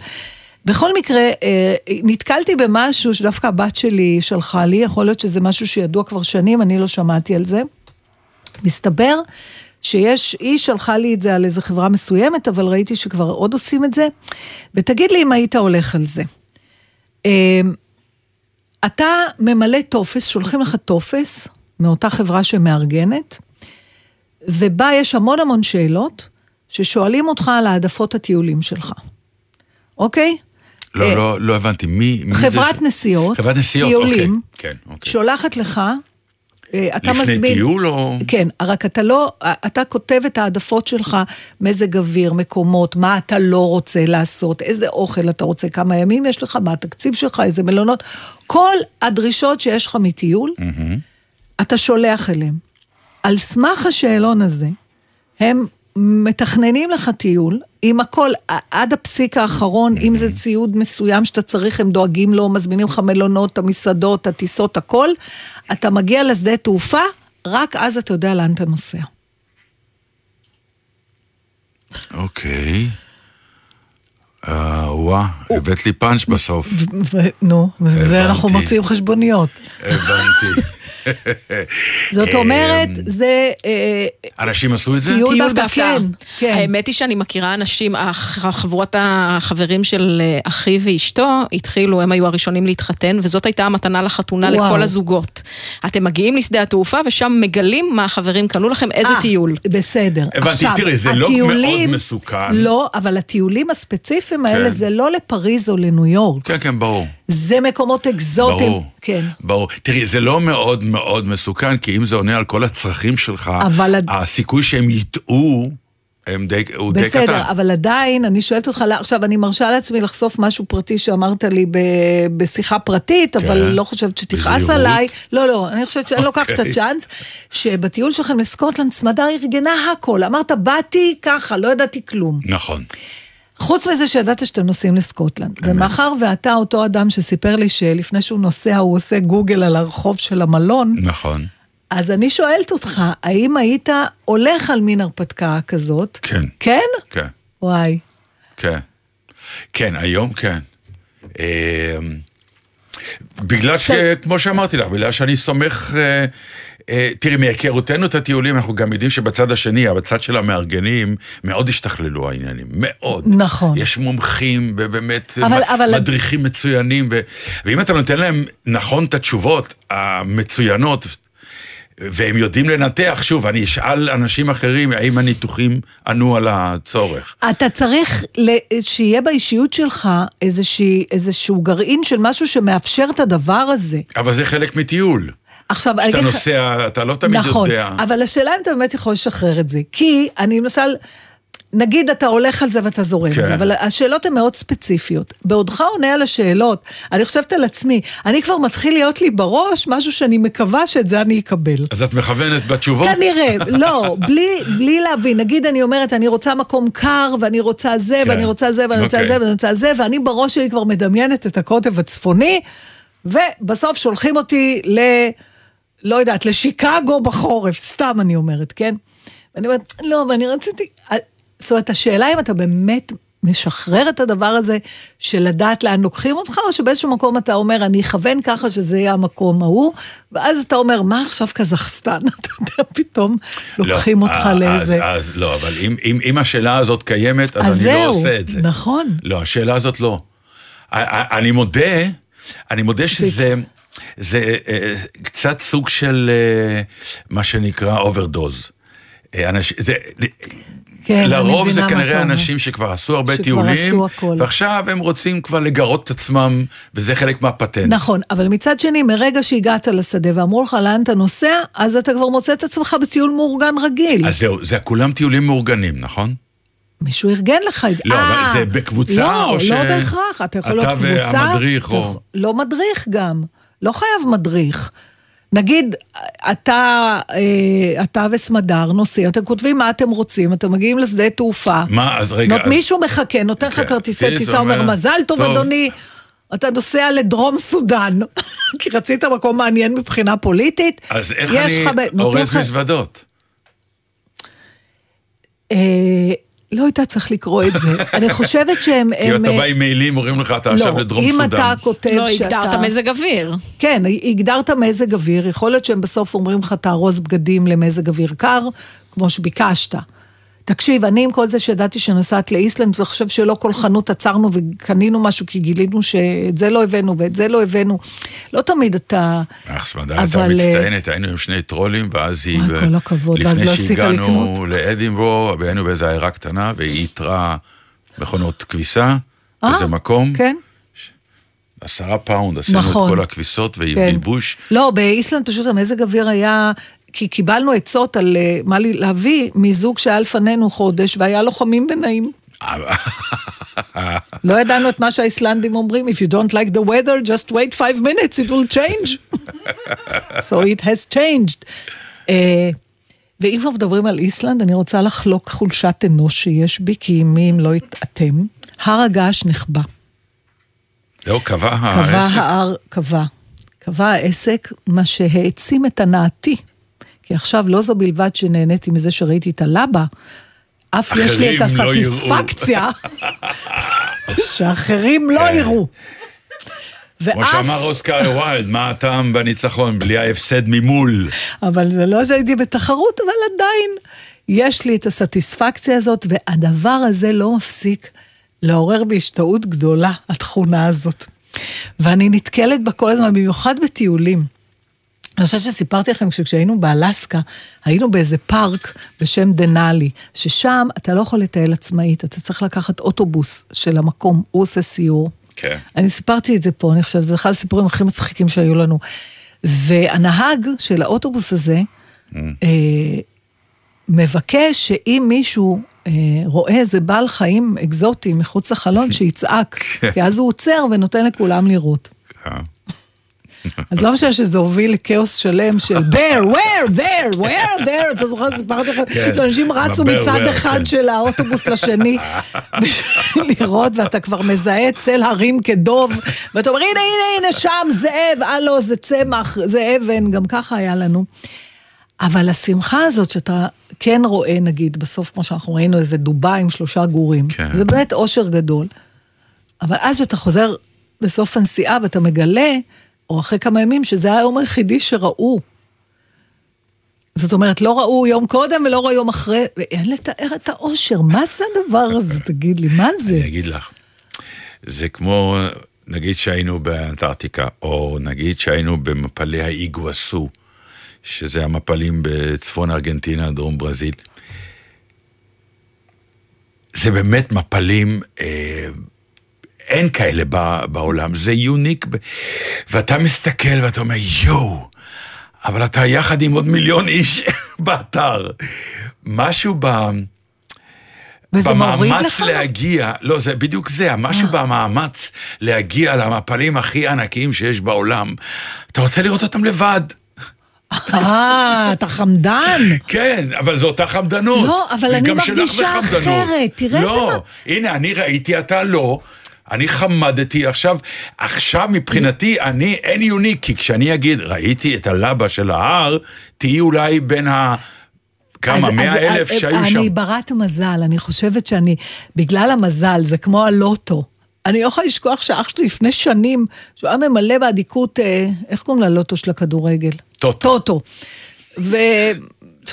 בכל מקרה, אה, נתקלתי במשהו שדווקא הבת שלי שלחה לי, יכול להיות שזה משהו שידוע כבר שנים, אני לא שמעתי על זה. מסתבר שיש, היא שלחה לי את זה על איזה חברה מסוימת, אבל ראיתי שכבר עוד עושים את זה, ותגיד לי אם היית הולך על זה. אה, אתה ממלא טופס, שולחים לך טופס מאותה חברה שמארגנת, ובה יש המון המון שאלות ששואלים אותך על העדפות הטיולים שלך, אוקיי? לא, אה, לא, לא הבנתי, מי, מי זה? חברת ש- נסיעות, חברת נסיעות, טיולים, אוקיי. כן, אוקיי. שולחת לך, אה, אתה לפני מזמין... טיול או... כן, רק אתה לא, אתה כותב את העדפות שלך, מזג אוויר, מקומות, מה אתה לא רוצה לעשות, איזה אוכל אתה רוצה, כמה ימים יש לך, מה התקציב שלך, איזה מלונות, כל הדרישות שיש לך מטיול, אתה שולח אליהם. על סמך השאלון הזה, הם מתכננים לך טיול, עם הכל, עד הפסיק האחרון, אם זה ציוד מסוים שאתה צריך, הם דואגים לו, מזמינים לך מלונות, המסעדות, הטיסות, הכל. אתה מגיע לשדה תעופה, רק אז אתה יודע לאן אתה נוסע. אוקיי. אה, וואה, הבאת לי פאנץ' בסוף. נו, וזה אנחנו. מוציאים חשבוניות. הבנתי. זאת אמ, אומרת, זה אה, אנשים עשו את זה? טיול בהפתעה. כן, כן. האמת היא שאני מכירה אנשים, חבורת החברים של אה, אחי ואשתו התחילו, הם היו הראשונים להתחתן, וזאת הייתה המתנה לחתונה. לכל הזוגות. אתם מגיעים לשדה התעופה ושם מגלים מה החברים קנו לכם, איזה אה, טיול. בסדר. הבנתי, תראי, זה לא מאוד מסוכן. לא, אבל הטיולים הספציפיים האלה כן. זה לא לפריז או לניו יורק. כן, כן, ברור. זה מקומות אקזוטיים. ברור. כן. ברור. תראי, זה לא מאוד מאוד מסוכן, כי אם זה עונה על כל הצרכים שלך, אבל הסיכוי שהם יטעו, הם די, הוא די קטן. בסדר, אבל עדיין, אני שואלת אותך, עכשיו, אני מרשה לעצמי לחשוף משהו פרטי שאמרת לי ב- בשיחה פרטית, אבל כן. לא חושבת שתכעס. עליי. לא, לא, אני חושבת שאני לוקחת את אוקיי. הצ'אנס, שבטיול שלכם לסקוטלנד, סמדר ארגנה הכל. אמרת, באתי ככה, לא ידעתי כלום. נכון. חוץ מזה שידעת שאתם נוסעים לסקוטלנד. ומאחר ואתה אותו אדם שסיפר לי שלפני שהוא נוסע הוא עושה גוגל על הרחוב של המלון, נכון. אז אני שואלת אותך, האם היית הולך על מין הרפתקה כזאת? כן. כן? כן, וואי. כן. כן, היום כן. אה, בגלל שכמו שאמרתי לך, בגלל שאני סומך... אה, אה, תראי, מהיכרותנו את הטיולים, אנחנו גם יודעים שבצד השני, בצד של המארגנים, מאוד השתכללו העניינים, מאוד. נכון. יש מומחים, ובאמת אבל- אבל- מדריכים מצוינים, ו... ואם אתה נותן להם נכון את התשובות המצוינות, והם יודעים לנתח, שוב, אני אשאל אנשים אחרים האם הניתוחים ענו על הצורך. אתה צריך שיהיה באישיות שלך איזושהי, איזשהו גרעין של משהו שמאפשר את הדבר הזה. אבל זה חלק מטיול. עכשיו, אני כשאתה אגיד לך- נוסע, אתה לא תמיד נכון, יודע. אבל השאלה אם אתה באמת יכול לשחרר את זה. כי אני למשל, נגיד אתה הולך על זה ואתה זורם כן. על זה, אבל השאלות הן מאוד ספציפיות. בעודך עונה על השאלות, אני חושבת על עצמי, אני כבר מתחיל להיות לי בראש משהו שאני מקווה שאת זה אני אקבל. אז את מכוונת בתשובות? כנראה, לא, בלי, בלי להבין, נגיד אני אומרת, אני רוצה מקום קר, ואני רוצה זה, כן. ואני רוצה זה, ואני רוצה אוקיי. זה, ואני רוצה זה, ואני בראש שלי כבר מדמיינת את הקוטב הצפוני, ובסוף שולחים אותי ל... לא יודעת, לשיקגו בחורף, סתם אני אומרת, כן? ואני אומרת, לא, ואני רציתי... זאת אומרת, השאלה אם אתה באמת משחרר את הדבר הזה של לדעת לאן לוקחים אותך, או שבאיזשהו מקום אתה אומר, אני אכוון ככה שזה יהיה המקום ההוא, ואז אתה אומר, מה עכשיו קזחסטן? אתה יודע, פתאום לוקחים לא, אותך אה, לאיזה... אז, אז לא, אבל אם, אם, אם השאלה הזאת קיימת, אז, אז אני לא זהו, עושה את זה. נכון. לא, השאלה הזאת לא. אני מודה, אני מודה שזה זה, אה, קצת סוג של אה, מה שנקרא אוברדוז. אה, זה, כן, לרוב זה כנראה. אנשים שכבר עשו הרבה שכבר טיולים, עשו הכל. ועכשיו הם רוצים כבר לגרות את עצמם, וזה חלק מהפטנט. נכון, אבל מצד שני, מרגע שהגעת לשדה ואמרו לך לאן אתה נוסע, אז אתה כבר מוצא את עצמך בטיול מאורגן רגיל. אז זהו, זה כולם טיולים מאורגנים, נכון? מישהו ארגן לך את זה. לא, אבל אה, זה בקבוצה, לא, או ש- לא בהכרח, אתה יכול להיות אתה קבוצה. והמדריך, אתה או- יכול- לא מדריך גם, לא חייב מדריך. נגיד, אתה, אה, אתה וסמדר נוסעים, אתם כותבים מה אתם רוצים, אתם מגיעים לשדה תעופה. מה, אז רגע, נות- אז- מישהו מחכה, נותן לך כן, כרטיסי טיס, טיסה, אומר, מזל טוב, טוב." אדוני. אתה נוסע לדרום סודאן, כי רצית מקום מעניין מבחינה פוליטית. אז איך אני אורז לך- מזוודות? אה, לא יודעת, צריך לקרוא את זה. אני חושבת שהם... כי הם, אתה אה, בא עם מעילים, אומרים לך, אתה עכשיו לא, לדרום אם סודאן. אתה כותב לא, שאתה... הגדרת מזג אוויר. כן, הגדרת מזג אוויר, יכול להיות שהם בסוף אומרים לך תארוז בגדים למזג אוויר קר, כמו שביקשת. תקשיב, אני עם כל זה שידעתי שנסעת לאיסלנד, וחושב שלא כל חנות עצרנו וקנינו משהו, כי גילינו שאת זה לא הבאנו ואת זה לא הבאנו. לא תמיד אתה... אך סמדה הייתה מצטיינת, היינו עם שני טרולים, ואז היא... וואי, כל הכבוד, ואז לא הפסיקה לפני שהגענו לקנות. לאדינבורו, והיינו באיזו עיירה קטנה, והיא איתרה מכונות כביסה, אה, באיזה מקום, כן, עשרה פאונד, עשינו נכון. את כל הכביסות, ועם כן. בלבוש. לא, באיסלנד פשוט המזג אוויר היה... כי קיבלנו עצות על אה, מה לי להביא מזוג שהיה לפנינו חודש, והיה לו חמים ונעים. לא ידענו את מה שהאיסלנדים אומרים, If you don't like the weather, just wait five minutes, it will change. so it has changed. Uh, ואם כבר מדברים על איסלנד, אני רוצה לחלוק חולשת אנוש שיש בי, כי מי אם לא אתם, הר הגעש נחבא. זהו, קבע קבע העסק. ההר, קבע. קבע העסק, מה שהעצים את הנאתי. כי עכשיו לא זו בלבד שנהניתי מזה שראיתי את הלבה, אף יש לי את לא. הסטיספקציה שאחרים לא כן. יראו. כמו ואף, שאמר אוסקר ויילד, מה הטעם בניצחון בלי ההפסד ממול? אבל זה לא שהייתי בתחרות, אבל עדיין יש לי את הסטיספקציה הזאת, והדבר הזה לא מפסיק לעורר בי השתאות גדולה, התכונה הזאת. ואני נתקלת בה כל הזמן, במיוחד בטיולים. אני חושבת שסיפרתי לכם שכשהיינו באלסקה, היינו באיזה פארק בשם דנאלי, ששם אתה לא יכול לטייל עצמאית, אתה צריך לקחת אוטובוס של המקום, הוא עושה סיור. כן. אני סיפרתי את זה פה, אני חושבת, זה אחד הסיפורים הכי מצחיקים שהיו לנו. והנהג של האוטובוס הזה, Mm. אה, מבקש שאם מישהו אה, רואה איזה בעל חיים אקזוטי מחוץ לחלון, שיצעק, כן. כי אז הוא עוצר ונותן לכולם לראות. אז לא משנה שזה הוביל לכאוס שלם של bear, where, there, where, there, אתה זוכר, סיפרתי לך, כן. שאנשים רצו ה-bear, מצד אחד כן. של האוטובוס לשני, בשביל לראות, ואתה כבר מזהה צל הרים כדוב, ואתה אומר, הנה, הנה, הנה, שם זאב, הלו, זה צמח, זה אבן, גם ככה היה לנו. אבל השמחה הזאת שאתה כן רואה, נגיד, בסוף, כמו שאנחנו ראינו, איזה דובה עם שלושה גורים, כן. זה באמת אושר גדול. אבל אז כשאתה חוזר בסוף הנסיעה ואתה מגלה, או אחרי כמה ימים, שזה היום היחידי שראו. זאת אומרת, לא ראו יום קודם ולא ראו יום אחרי, ואין לתאר את האושר. מה זה הדבר הזה? תגיד לי, מה זה? אני אגיד לך, זה כמו, נגיד שהיינו באנטארקטיקה, או נגיד שהיינו במפלי האיגואסו, שזה המפלים בצפון ארגנטינה, דרום ברזיל. זה באמת מפלים, אה, אין כאלה בעולם, זה יוניק, ב- ואתה מסתכל ואתה אומר, יואו, אבל אתה יחד עם עוד מיליון איש באתר. משהו ב... וזה במאמץ לך? אה. להגיע, לא, זה בדיוק זה, משהו במאמץ להגיע למפלים הכי ענקיים שיש בעולם, אתה רוצה לראות אותם לבד. אה, אתה חמדן. כן, אבל זו אותה חמדנות. לא, אבל אני מרגישה. אחרת, תראה איזה לא, הנה, אני ראיתי, אתה לא. אני חמדתי עכשיו, עכשיו מבחינתי אני אין יוניק, כי כשאני אגיד ראיתי את הלבה של ההר, תהיי אולי בין ה... כמה, מאה אז- אלף אה, שהיו אני שם. ברת מזל, אני חושבת שאני, בגלל המזל, זה כמו הלוטו. אני לא יכולה לשכוח שאח שלי לפני שנים, שהוא היה ממלא באדיקות, אה, איך קוראים ללוטו של הכדורגל? טוטו. טוטו.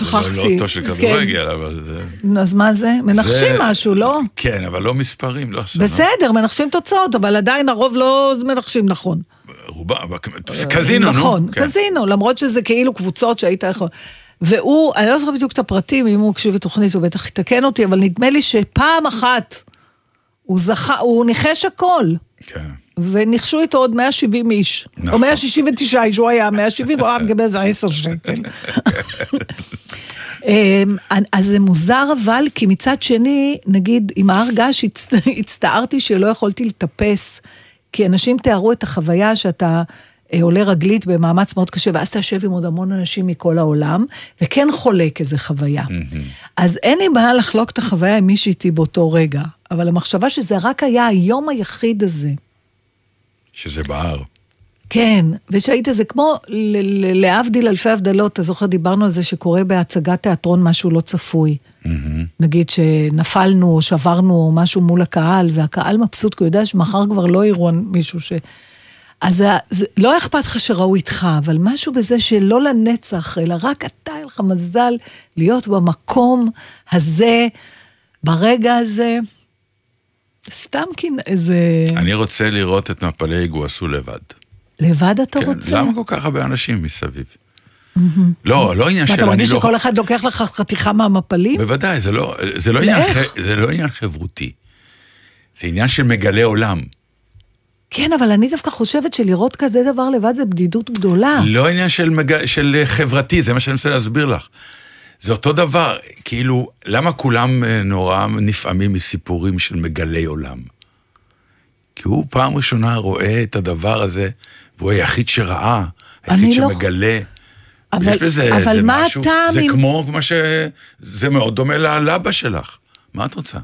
ושכחתי. לא לוטו של כדורגל, אבל זה... כן. אז מה זה? מנחשים זה- משהו, לא? כן, אבל לא מספרים, לא סבבה. בסדר, מנחשים תוצאות, אבל עדיין הרוב לא מנחשים נכון. רובם, קזינו, נו. נכון, כן. קזינו, למרות שזה כאילו קבוצות שהיית יכול... והוא, אני לא זוכרת בדיוק את הפרטים, אם הוא הקשיב לתוכנית הוא בטח יתקן אותי, אבל נדמה לי שפעם אחת הוא זכה, הוא ניחש הכל. כן. וניחשו איתו עוד 170 איש. או נכון. 169 איש, הוא היה 170, הוא היה מקבל איזה 10 שקל. אמ, אז זה מוזר אבל, כי מצד שני, נגיד, עם ההר געש הצ- הצטערתי שלא יכולתי לטפס, כי אנשים תיארו את החוויה שאתה אה, עולה רגלית במאמץ מאוד קשה, ואז אתה יושב עם עוד המון אנשים מכל העולם, וכן חולק איזה חוויה. אז אין לי בעיה לחלוק את החוויה עם מישהי איתי באותו רגע, אבל המחשבה שזה רק היה היום היחיד הזה. שזה בהר. כן, ושהיית זה כמו להבדיל אלפי הבדלות, אתה זוכר, דיברנו על זה שקורה בהצגת תיאטרון משהו לא צפוי. נגיד שנפלנו או שברנו או משהו מול הקהל, והקהל מבסוט, כי הוא יודע שמחר כבר לא יראו מישהו ש... אז זה, זה, לא אכפת לך שראו איתך, אבל משהו בזה שלא לנצח, אלא רק אתה, היה לך מזל להיות במקום הזה, ברגע הזה. סתם כי איזה... אני רוצה לראות את מפלי איגואסו לבד. לבד אתה כן, רוצה? למה כל כך הרבה אנשים מסביב? לא, לא עניין של ואתה אני מרגיש לא... שכל אחד לוקח לך חתיכה מהמפלים? בוודאי, זה לא, לא עניין, זה לא עניין חברותי. זה עניין של מגלה עולם. כן, אבל אני דווקא חושבת שלראות כזה דבר לבד זה בדידות גדולה. לא עניין של, מג... של אה, חברתי, זה מה שאני מנסה להסביר לך. זה אותו דבר, כאילו, למה כולם אה, נורא נפעמים מסיפורים של מגלי עולם? כי הוא פעם ראשונה רואה את הדבר הזה, והוא היחיד שראה, היחיד אני לא- שמגלה. אבל- יש בזה אבל איזה מה משהו, זה אם- כמו מה ש... זה מאוד דומה ללבה שלך. מה את רוצה?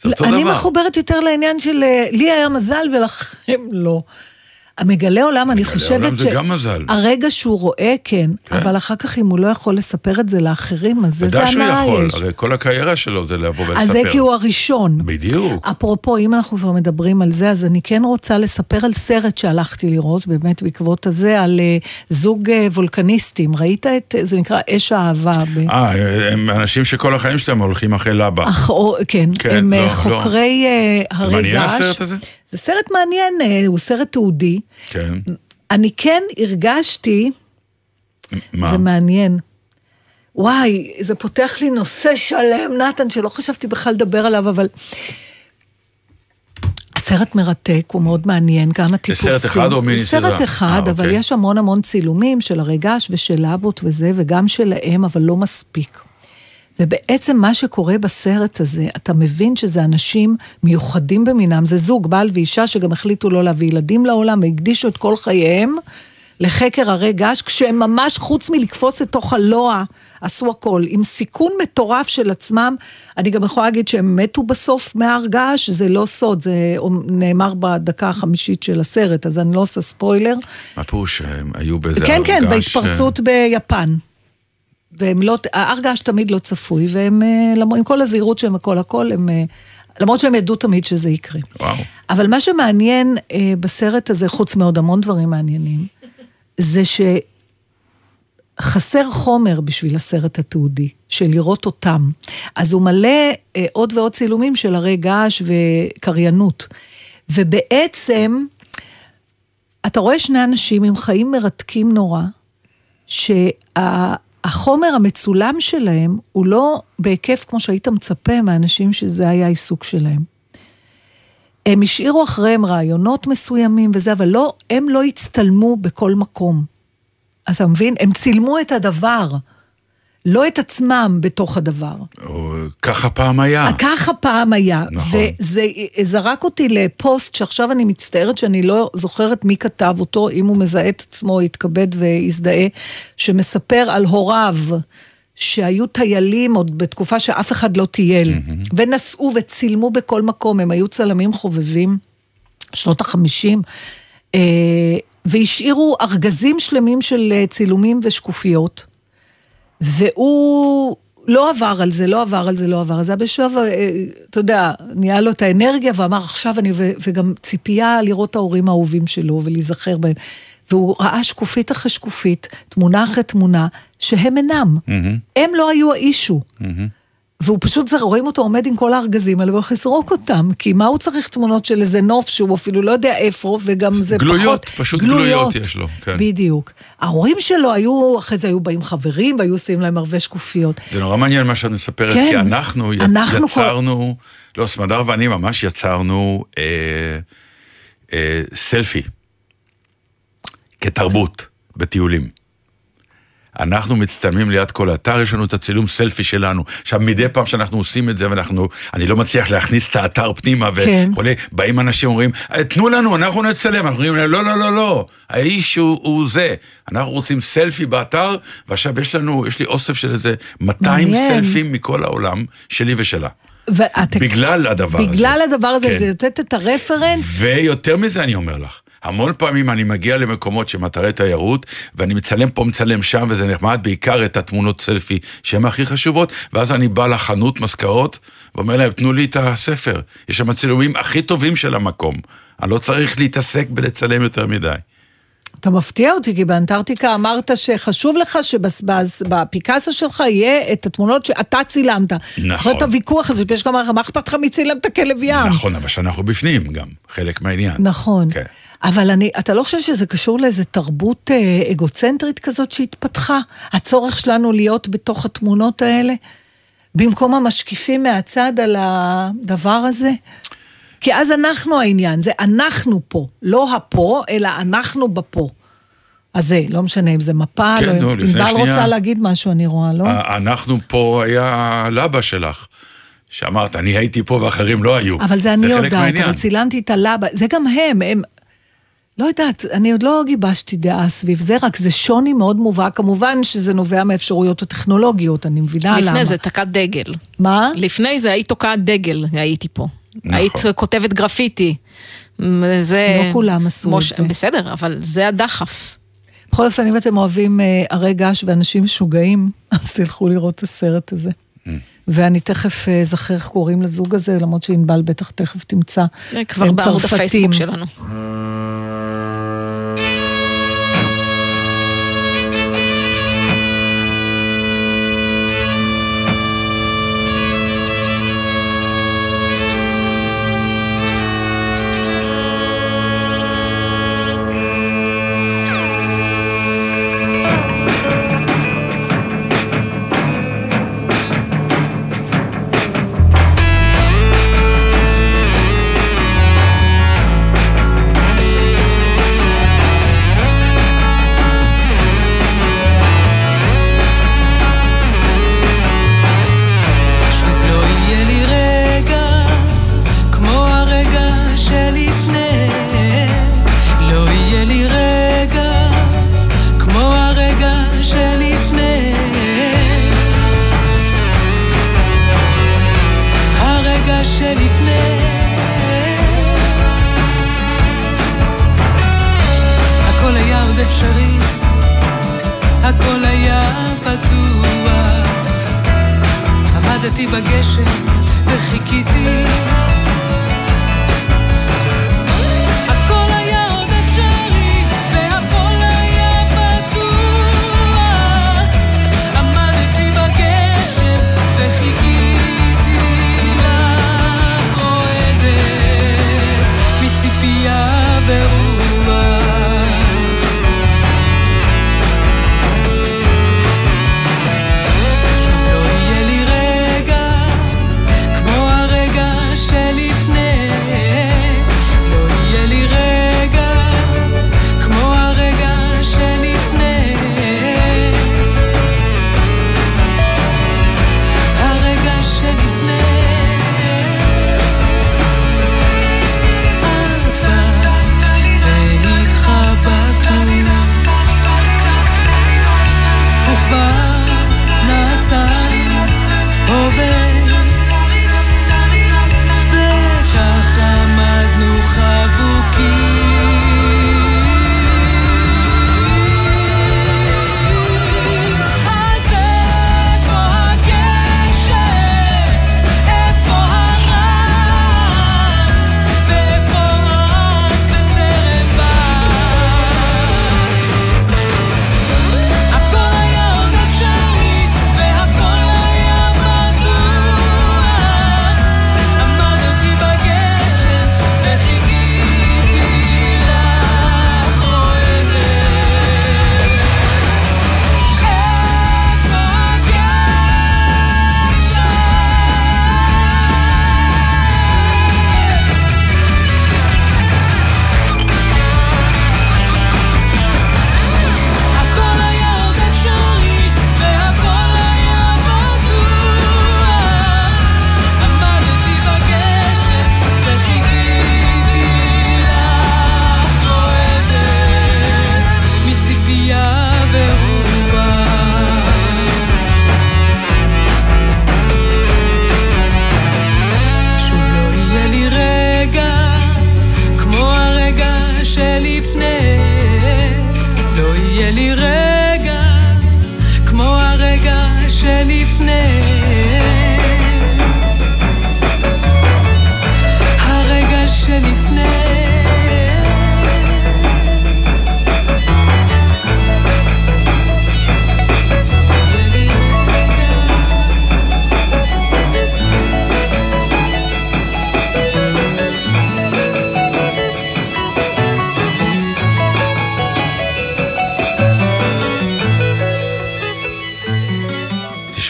זה אותו אני דבר. מחוברת יותר לעניין של אה, לי היה מזל ולכם לא. המגלה עולם, אני מגלה חושבת עולם זה גם מזל. הרגע שהוא רואה, כן, כן. אבל אחר כך אם הוא לא יכול לספר את זה לאחרים, אז איזה ודאי שהוא הנאה יכול, יש. הרי כל הקריירה שלו זה לבוא ולספר. אז זה כי הוא הראשון. בדיוק. אפרופו, אם אנחנו כבר מדברים על זה, אז אני כן רוצה לספר על סרט שהלכתי לראות, באמת בעקבות הזה, על אה, זוג אה, וולקניסטים. ראית את, זה נקרא אש האהבה. אה, הם אנשים שכל החיים שלהם הולכים אחרי לבה. אח, או, כן, כן, הם לא, אה, לא. חוקרי אה, הרי מעניין געש. הסרט הזה? זה סרט מעניין, אה, הוא סרט תיעודי. כן. אני כן הרגשתי, מה? זה מעניין. וואי, זה פותח לי נושא שלם, נתן, שלא חשבתי בכלל לדבר עליו, אבל... הסרט מרתק, הוא מאוד מעניין, גם הטיפוסים. סרט אחד או מיני סדרה? סרט אחד, אה, אבל אוקיי. יש המון המון צילומים של הרגש ושל אבוט וזה, וגם שלהם, אבל לא מספיק. ובעצם מה שקורה בסרט הזה, אתה מבין שזה אנשים מיוחדים במינם, זה זוג, בעל ואישה שגם החליטו לא להביא ילדים לעולם, והקדישו את כל חייהם לחקר הרי געש, כשהם ממש, חוץ מלקפוץ לתוך הלוע, עשו הכל, עם סיכון מטורף של עצמם. אני גם יכולה להגיד שהם מתו בסוף מהר געש, זה לא סוד, זה נאמר בדקה החמישית של הסרט, אז אני לא עושה ספוילר. מה פירוש שהם היו באיזה כן, כן, הרגש, בהתפרצות ביפן. והם לא, ההר געש תמיד לא צפוי, והם, אה, עם כל הזהירות שהם הכל הכל, הם, אה, למרות שהם ידעו תמיד שזה יקרה. וואו. אבל מה שמעניין אה, בסרט הזה, חוץ מעוד המון דברים מעניינים, זה שחסר חומר בשביל הסרט התיעודי, של לראות אותם. אז הוא מלא עוד ועוד צילומים של הרי געש וקריינות. ובעצם, אתה רואה שני אנשים עם חיים מרתקים נורא, שהחומר המצולם שלהם הוא לא בהיקף כמו שהיית מצפה מאנשים שזה היה העיסוק שלהם. הם השאירו אחריהם רעיונות מסוימים וזה, אבל לא, הם לא הצטלמו בכל מקום. אתה מבין? הם צילמו את הדבר, לא את עצמם בתוך הדבר. או, ככה פעם היה. ככה פעם היה. נכון. וזה זרק אותי לפוסט שעכשיו אני מצטערת שאני לא זוכרת מי כתב אותו, אם הוא מזהה את עצמו, יתכבד ויזדהה, שמספר על הוריו. שהיו טיילים עוד בתקופה שאף אחד לא טייל, ונסעו וצילמו בכל מקום, הם היו צלמים חובבים, שנות החמישים, אה, והשאירו ארגזים שלמים של אה, צילומים ושקופיות. והוא לא עבר על זה, לא עבר על זה, לא עבר על זה. בשלב, אה, אתה יודע, נהיה לו את האנרגיה ואמר, עכשיו אני, ו- וגם ציפייה לראות את ההורים האהובים שלו ולהיזכר בהם. והוא ראה שקופית אחרי שקופית, תמונה אחרי תמונה, שהם אינם. הם לא היו האישו. והוא פשוט, זה, רואים אותו עומד עם כל הארגזים האלה והוא הולך לזרוק אותם, כי מה הוא צריך תמונות של איזה נוף שהוא אפילו לא יודע איפה, וגם זה גלויות, פחות... פשוט גלויות יש לו, כן. בדיוק. ההורים שלו היו, אחרי זה היו באים חברים והיו עושים להם הרבה שקופיות. זה נורא מעניין מה שאת מספרת, כן. כי אנחנו, אנחנו יצרנו, לא, סמדר ואני ממש יצרנו אה, אה, סלפי כתרבות בטיולים. אנחנו מצטלמים ליד כל אתר, יש לנו את הצילום סלפי שלנו. עכשיו, מדי פעם שאנחנו עושים את זה, ואנחנו, אני לא מצליח להכניס את האתר פנימה, כן. וכולי, באים אנשים אומרים, "אה, תנו לנו, אנחנו נצלם, אנחנו אומרים לא, לא, לא, לא, האיש הוא, הוא זה. אנחנו רוצים סלפי באתר, ועכשיו יש לנו, יש לי אוסף של איזה 200 מעניין. סלפים מכל העולם, שלי ושלה. ואת, בגלל הדבר הזה. בגלל הדבר הזה, כן. לתת את הרפרנס, ויותר מזה אני אומר לך, המון פעמים אני מגיע למקומות אתרי תיירות, ואני מצלם פה, מצלם שם, וזה נחמד, בעיקר את התמונות סלפי שהן הכי חשובות, ואז אני בא לחנות מזכרות, ואומר להם, תנו לי את הספר, יש שם הצילומים הכי טובים של המקום, אני לא צריך להתעסק בלצלם יותר מדי. אתה מפתיע אותי, כי באנטארקטיקה אמרת שחשוב לך שבפיקאסה שלך יהיה את התמונות שאתה צילמת. נכון. זוכר את הוויכוח הזה, יש גם, מה אכפת לך מי צילם את הכלב ים? נכון, אבל שאנחנו בפנים גם, חלק מהעניין. נכון. כן. אבל אני, אתה לא חושב שזה קשור לאיזה תרבות אה, אגוצנטרית כזאת שהתפתחה? הצורך שלנו להיות בתוך התמונות האלה? במקום המשקיפים מהצד על הדבר הזה? כי אז אנחנו העניין, זה אנחנו פה, לא הפה, אלא אנחנו בפה. אז זה, לא משנה אם זה מפה, כן, לא, נו, לפני ענבל שנייה. רוצה להגיד משהו, אני רואה, לא? אנחנו פה היה לבה שלך, שאמרת, אני הייתי פה ואחרים לא היו. אבל זה אני יודעת. אבל צילמתי את הלבה, זה גם הם, הם... לא יודעת, אני עוד לא גיבשתי דעה סביב זה, רק זה שוני מאוד מובהק. כמובן שזה נובע מהאפשרויות הטכנולוגיות, אני מבינה למה. לפני זה תקעת דגל. מה? לפני זה היית תוקעת דגל, הייתי פה. נכון. היית כותבת גרפיטי. זה... לא כולם עשו מוש- את זה. בסדר, אבל זה הדחף. בכל אופן, אם אתם אוהבים אה, הרי געש ואנשים משוגעים, אז תלכו לראות את הסרט הזה. Mm. ואני תכף אה, אזכר איך קוראים לזוג הזה, למרות שענבל בטח תכף תמצא. כבר צרפתים. הפייסבוק שלנו.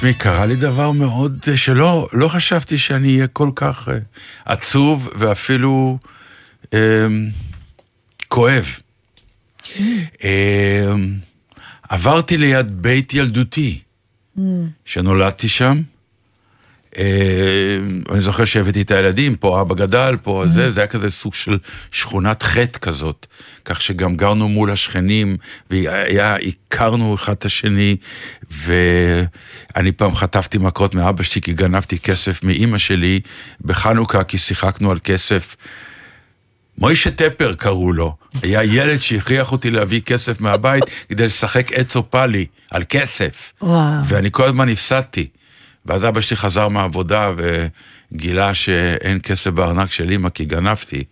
תשמעי, קרה לי דבר מאוד אה, שלא לא חשבתי שאני אהיה כל כך אה, עצוב ואפילו אה, כואב. אה, עברתי ליד בית ילדותי, שנולדתי שם. אה, אני זוכר שהבאתי את הילדים, פה אבא גדל, פה זה, זה היה כזה סוג של שכונת חטא כזאת, כך שגם גרנו מול השכנים, והכרנו אחד את השני, ואני פעם חטפתי מכות מאבא שלי כי גנבתי כסף מאימא שלי בחנוכה, כי שיחקנו על כסף. מוישה טפר קראו לו, היה ילד שהכריח אותי להביא כסף מהבית כדי לשחק עץ או פאלי על כסף. וואו. ואני כל הזמן הפסדתי. ואז אבא שלי חזר מהעבודה וגילה שאין כסף בארנק של אמא כי גנבתי.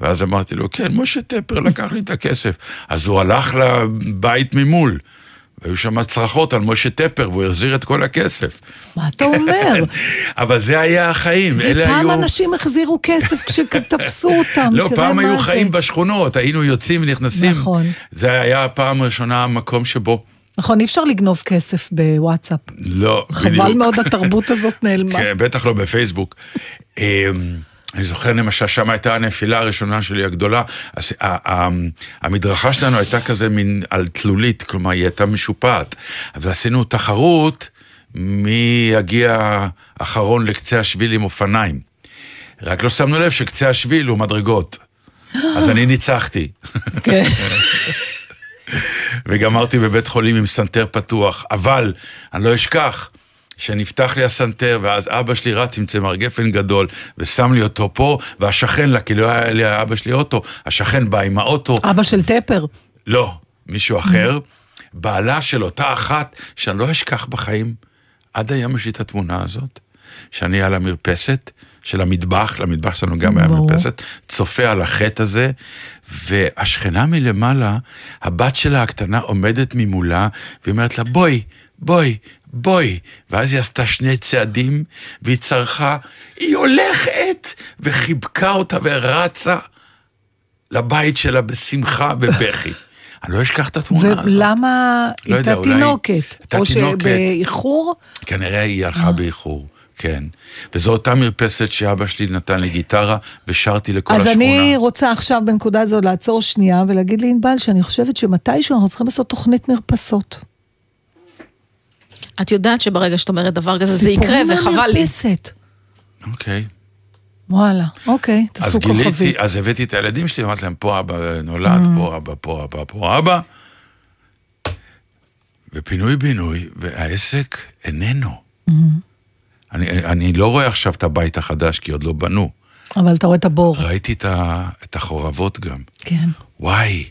ואז אמרתי לו, כן, משה טפר לקח לי את הכסף. אז הוא הלך לבית ממול, והיו שם צרחות על משה טפר, והוא החזיר את כל הכסף. מה אתה אומר? אבל זה היה החיים, אלה היו... פעם אנשים החזירו כסף כשתפסו אותם, לא, פעם היו זה. חיים בשכונות, היינו יוצאים ונכנסים. נכון. זה היה הפעם הראשונה המקום שבו... נכון, אי אפשר לגנוב כסף בוואטסאפ. לא, חבל בדיוק. מאוד התרבות הזאת נעלמה. כן, בטח לא בפייסבוק. אמ, אני זוכר למשל, שם הייתה הנפילה הראשונה שלי הגדולה. אז ה- ה- המדרכה שלנו הייתה כזה מין על תלולית, כלומר היא הייתה משופעת. ועשינו תחרות מי יגיע אחרון לקצה השביל עם אופניים. רק לא שמנו לב שקצה השביל הוא מדרגות. אז אני ניצחתי. וגמרתי בבית חולים עם סנטר פתוח, אבל אני לא אשכח שנפתח לי הסנטר, ואז אבא שלי רץ עם צמר גפן גדול, ושם לי אותו פה, והשכן לה, כי לא היה לי אבא שלי אוטו, השכן בא עם האוטו, אבא של טפר. לא, מישהו אחר, בעלה של אותה אחת שאני לא אשכח בחיים. עד היום יש לי את התמונה הזאת, שאני על המרפסת של המטבח, למטבח שלנו גם היה. מרפסת, צופה על החטא הזה, והשכנה מלמעלה, הבת שלה הקטנה עומדת ממולה, והיא אומרת לה, בואי, בואי, בואי. ואז היא עשתה שני צעדים, והיא צרחה, היא הולכת! וחיבקה אותה ורצה לבית שלה בשמחה ובכי. אני לא אשכח את התמונה הזאת. ולמה לא הייתה תינוקת? או. שבאיחור? כנראה היא הלכה באיחור, כן. וזו אותה מרפסת שאבא שלי נתן לי גיטרה, ושרתי לכל אז השכונה. אני רוצה עכשיו בנקודה הזו לעצור שנייה ולהגיד לענבל שאני חושבת שמתישהו אנחנו צריכים לעשות תוכנית מרפסות. את יודעת שברגע שאת אומרת דבר כזה זה יקרה, וחבל לי. מהמרפסת. אוקיי. וואלה, אוקיי, אז תעשו גיליתי, כוכבית. אז הבאתי את הילדים שלי, אמרתי להם, פה אבא נולד, Mm. פה אבא, פה אבא, פה אבא. ופינוי-בינוי, והעסק איננו. Mm. אני, אני לא רואה עכשיו את הבית החדש, כי עוד לא בנו. אבל אתה רואה את הבור. ראיתי את, ה, את החורבות גם. כן. וואי,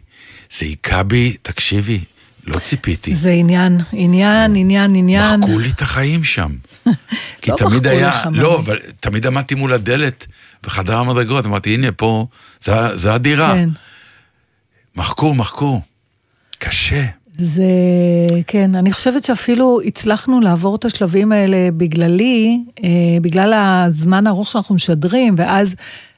זה היכה בי, תקשיבי, לא ציפיתי. זה עניין, עניין, עניין, עניין. מחקו לי את החיים שם. כי לא תמיד היה, לך, לא. אבל תמיד עמדתי מול הדלת בחדר המדרגות, אמרתי, הנה, פה, זה, זה הדירה. כן. מחקו, מחקו. קשה. זה, כן, אני חושבת שאפילו הצלחנו לעבור את השלבים האלה בגללי, אה, בגלל הזמן הארוך שאנחנו משדרים, ואז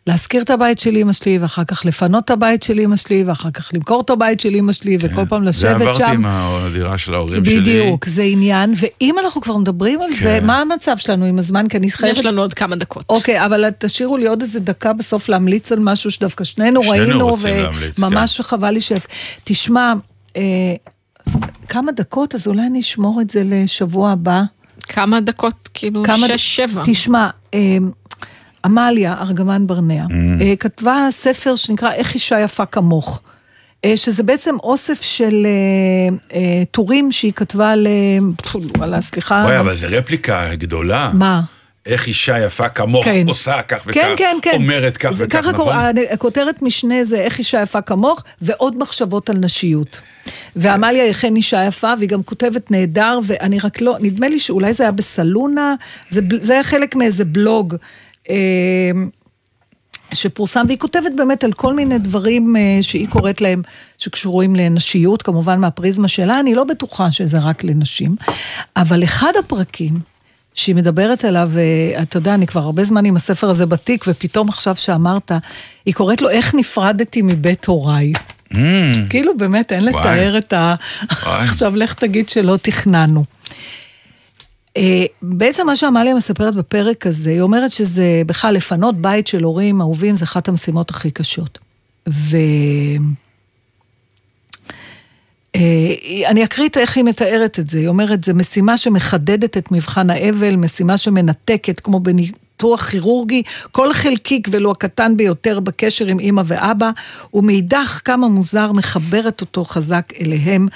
להשכיר את הבית של אמא שלי, ואחר כך לפנות את הבית של אמא שלי, ואחר כך למכור את הבית של אמא שלי, וכל פעם כן. זה לשבת עברתי שם. עם הדירה של ההורים שלי. בדיוק, זה עניין, ואם אנחנו כבר מדברים על זה, כן. מה המצב שלנו עם הזמן? כי אני חייבת... יש לנו עוד כמה דקות. אוקיי, אבל תשאירו לי עוד איזה דקה בסוף להמליץ על משהו שדווקא שנינו שנינו ראינו, להמליץ, כן. וממש חבל לי ש... תשמע, אה, כמה דקות, אז אולי אני אשמור את זה לשבוע הבא. כמה דקות, כאילו, כמה שש, שבע. תשמע, אה, עמליה ארגמן ברנע, Mm. אה, כתבה ספר שנקרא איך אישה יפה כמוך. אה, שזה בעצם אוסף של אה, אה, טורים שהיא כתבה ל... וואלה, סליחה. וואי, אבל זו רפליקה גדולה. מה? איך אישה יפה כמוך כן. עושה כך וכך, כן, כן, כן. אומרת כך זה וכך, ככה נכון? הכותרת משנה זה איך אישה יפה כמוך, ועוד מחשבות על נשיות. ועמליה היא אכן אישה יפה, והיא גם כותבת נהדר, ואני רק לא, נדמה לי שאולי זה היה בסלונה, זה, זה היה חלק מאיזה בלוג. אה, שפורסם, והיא כותבת באמת על כל מיני דברים אה, שהיא קוראת להם, שקשורים לנשיות, כמובן מהפריזמה שלה, אני לא בטוחה שזה רק לנשים, אבל אחד הפרקים שהיא מדברת עליו, ואתה יודע, אני כבר הרבה זמן עם הספר הזה בתיק, ופתאום עכשיו שאמרת, היא קוראת לו איך נפרדתי מבית הוריי. Mm, כאילו באמת אין וואי. לתאר את ה... עכשיו לך תגיד שלא תכננו. אה, בעצם מה שעמליה מספרת בפרק הזה, היא אומרת שזה בכלל לפנות בית של הורים אהובים זה אחת המשימות הכי קשות. ו... אה, אני אקריא את איך היא מתארת את זה, היא אומרת, זה משימה שמחדדת את מבחן האבל, משימה שמנתקת, כמו בניתוח כירורגי, כל חלקיק ולו הקטן ביותר בקשר עם אמא ואבא, ומאידך כמה מוזר מחברת אותו חזק אליהם,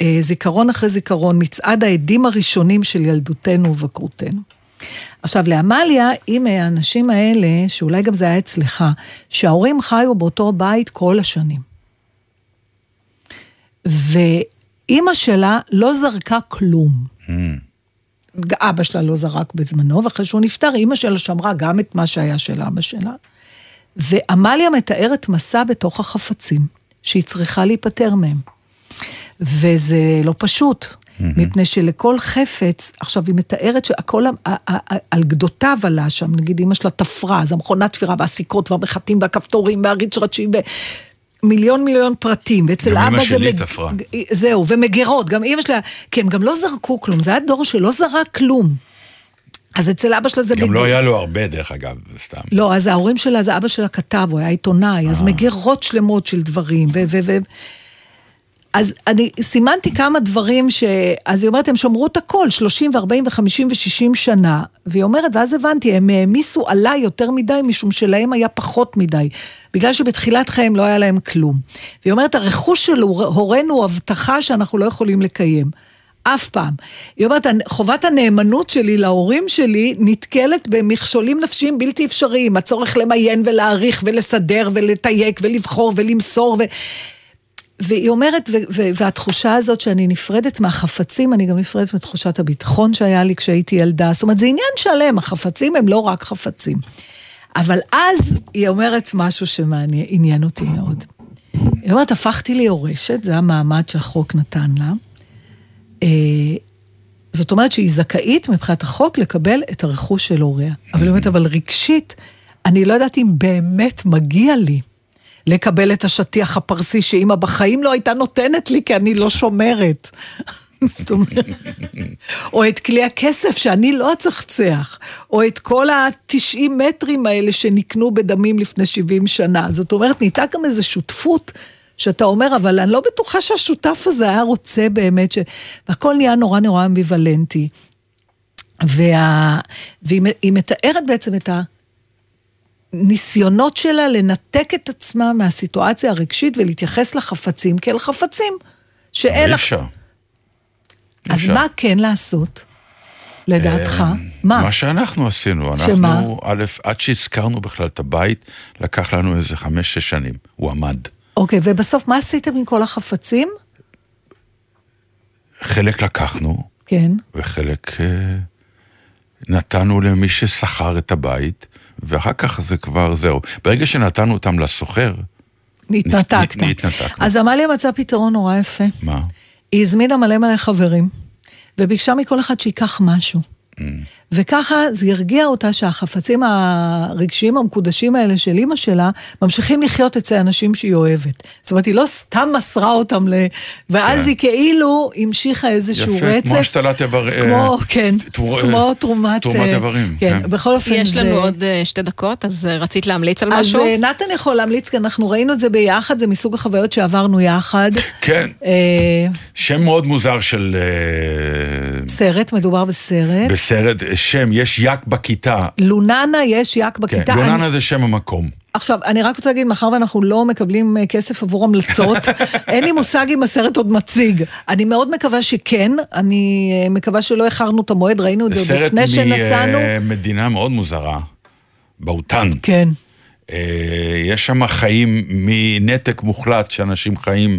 אה, זיכרון אחרי זיכרון, מצעד העדים הראשונים של ילדותנו ובקרותנו. עכשיו, לעמליה, היא מהאנשים האלה, שאולי גם זה היה אצלך, שההורים חיו באותו בית כל השנים. ואימא שלה לא זרקה כלום. אבא שלה לא זרק בזמנו, ואחרי שהוא נפטר, אימא שלה שמרה גם את מה שהיה של אבא שלה. ועמליה מתארת מסע בתוך החפצים, שהיא צריכה להיפטר מהם. וזה לא פשוט, מפני שלכל חפץ, עכשיו היא מתארת שהכל על גדותיו עלה שם, נגיד אמא שלה תפרה, אז המכונת תפירה והסיכות והמחטים והכפתורים והריצ'רצ'ים ומיליון מיליון פרטים, ואצל גם אבא אמא זה... שלי מג- תפרה. זהו, ומגירות, גם אמא שלה, כי הם גם לא זרקו כלום, זה היה דור שלא זרק כלום. אז אצל אבא שלה זה... גם מג- לא היה לו הרבה, דרך אגב, סתם. לא, אז ההורים שלה, אז אבא שלה כתב, הוא היה עיתונאי, אז מגירות שלמות של דברים, ו... ו, ו אז אני סימנתי כמה דברים ש... אז היא אומרת, הם שמרו את הכל, 30 ו-40 ו-50 ו-60 שנה. והיא אומרת, ואז הבנתי, הם העמיסו עליי יותר מדי, משום שלהם היה פחות מדי. בגלל שבתחילת חייהם לא היה להם כלום. והיא אומרת, הרכוש של הורינו הוא הבטחה שאנחנו לא יכולים לקיים. אף פעם. היא אומרת, חובת הנאמנות שלי להורים שלי נתקלת במכשולים נפשיים בלתי אפשריים. הצורך למיין ולהעריך ולסדר ולתייק ולבחור ולמסור ו... והיא אומרת, ו- ו- והתחושה הזאת שאני נפרדת מהחפצים, אני גם נפרדת מתחושת הביטחון שהיה לי כשהייתי ילדה. זאת אומרת, זה עניין שלם, החפצים הם לא רק חפצים. אבל אז היא אומרת משהו שעניין אותי מאוד. היא אומרת, הפכתי ליורשת, זה המעמד שהחוק נתן לה. אה, זאת אומרת שהיא זכאית מבחינת החוק לקבל את הרכוש של הוריה. אבל היא אומרת, אבל רגשית, אני לא יודעת אם באמת מגיע לי לקבל את השטיח הפרסי שאימא בחיים לא הייתה נותנת לי כי אני לא שומרת. זאת אומרת, או את כלי הכסף שאני לא אצחצח, או את כל ה-90 מטרים האלה שנקנו בדמים לפני 70 שנה. זאת אומרת, נהייתה גם איזו שותפות שאתה אומר, אבל אני לא בטוחה שהשותף הזה היה רוצה באמת ש... והכל נהיה נורא נורא אמביוולנטי. וה... והיא היא מתארת בעצם את הניסיונות שלה לנתק את עצמה מהסיטואציה הרגשית ולהתייחס לחפצים כאל חפצים. שאין אי לך... אפשר. אז אפשר. מה כן לעשות, לדעתך? אה, מה? מה שאנחנו עשינו, שמה? אנחנו, א', עד שהזכרנו בכלל את הבית, לקח לנו איזה חמש-שש שנים. הוא עמד. אוקיי, ובסוף מה עשיתם עם כל החפצים? חלק לקחנו, כן. וחלק אה, נתנו למי ששכר את הבית, ואחר כך זה כבר זהו. ברגע שנתנו אותם לסוחר, נתנתקת. נ- נתנתקנו. אז עמליה מצאה פתרון נורא יפה. מה? היא הזמינה מלא מלא חברים, וביקשה מכל אחד שייקח משהו. Mm. וככה זה הרגיע אותה שהחפצים הרגשיים המקודשים האלה של אימא שלה, ממשיכים לחיות אצל אנשים שהיא אוהבת. זאת אומרת, היא לא סתם מסרה אותם ל... ואז כן. היא כאילו המשיכה איזשהו יפה, רצף. כמו השתלת איבר... אה, כמו, כן, תמור- כמו תרומת... תרומת אה, איברים, כן, כן. בכל אופן יש זה... לנו עוד אה, שתי דקות, אז אה, רצית להמליץ על אז משהו? אה, נתן יכול להמליץ, כי אנחנו ראינו את זה ביחד, זה מסוג החוויות שעברנו יחד. כן, אה, שם מאוד מוזר של... אה, סרט, מדובר בסרט. בסרט, שם, יש יק בכיתה. לוננה יש יק כן, בכיתה. לוננה אני- זה שם המקום. עכשיו, אני רק רוצה להגיד, מאחר ואנחנו לא מקבלים אה, כסף עבור המלצות, אין לי מושג אם הסרט עוד מציג. אני מאוד מקווה שכן, אני אה, מקווה שלא איחרנו את המועד, ראינו את זה עוד סרט לפני שנסענו. ממדינה מאוד מוזרה, באותן. כן. אה, יש שם חיים מנתק מוחלט שאנשים חיים אה,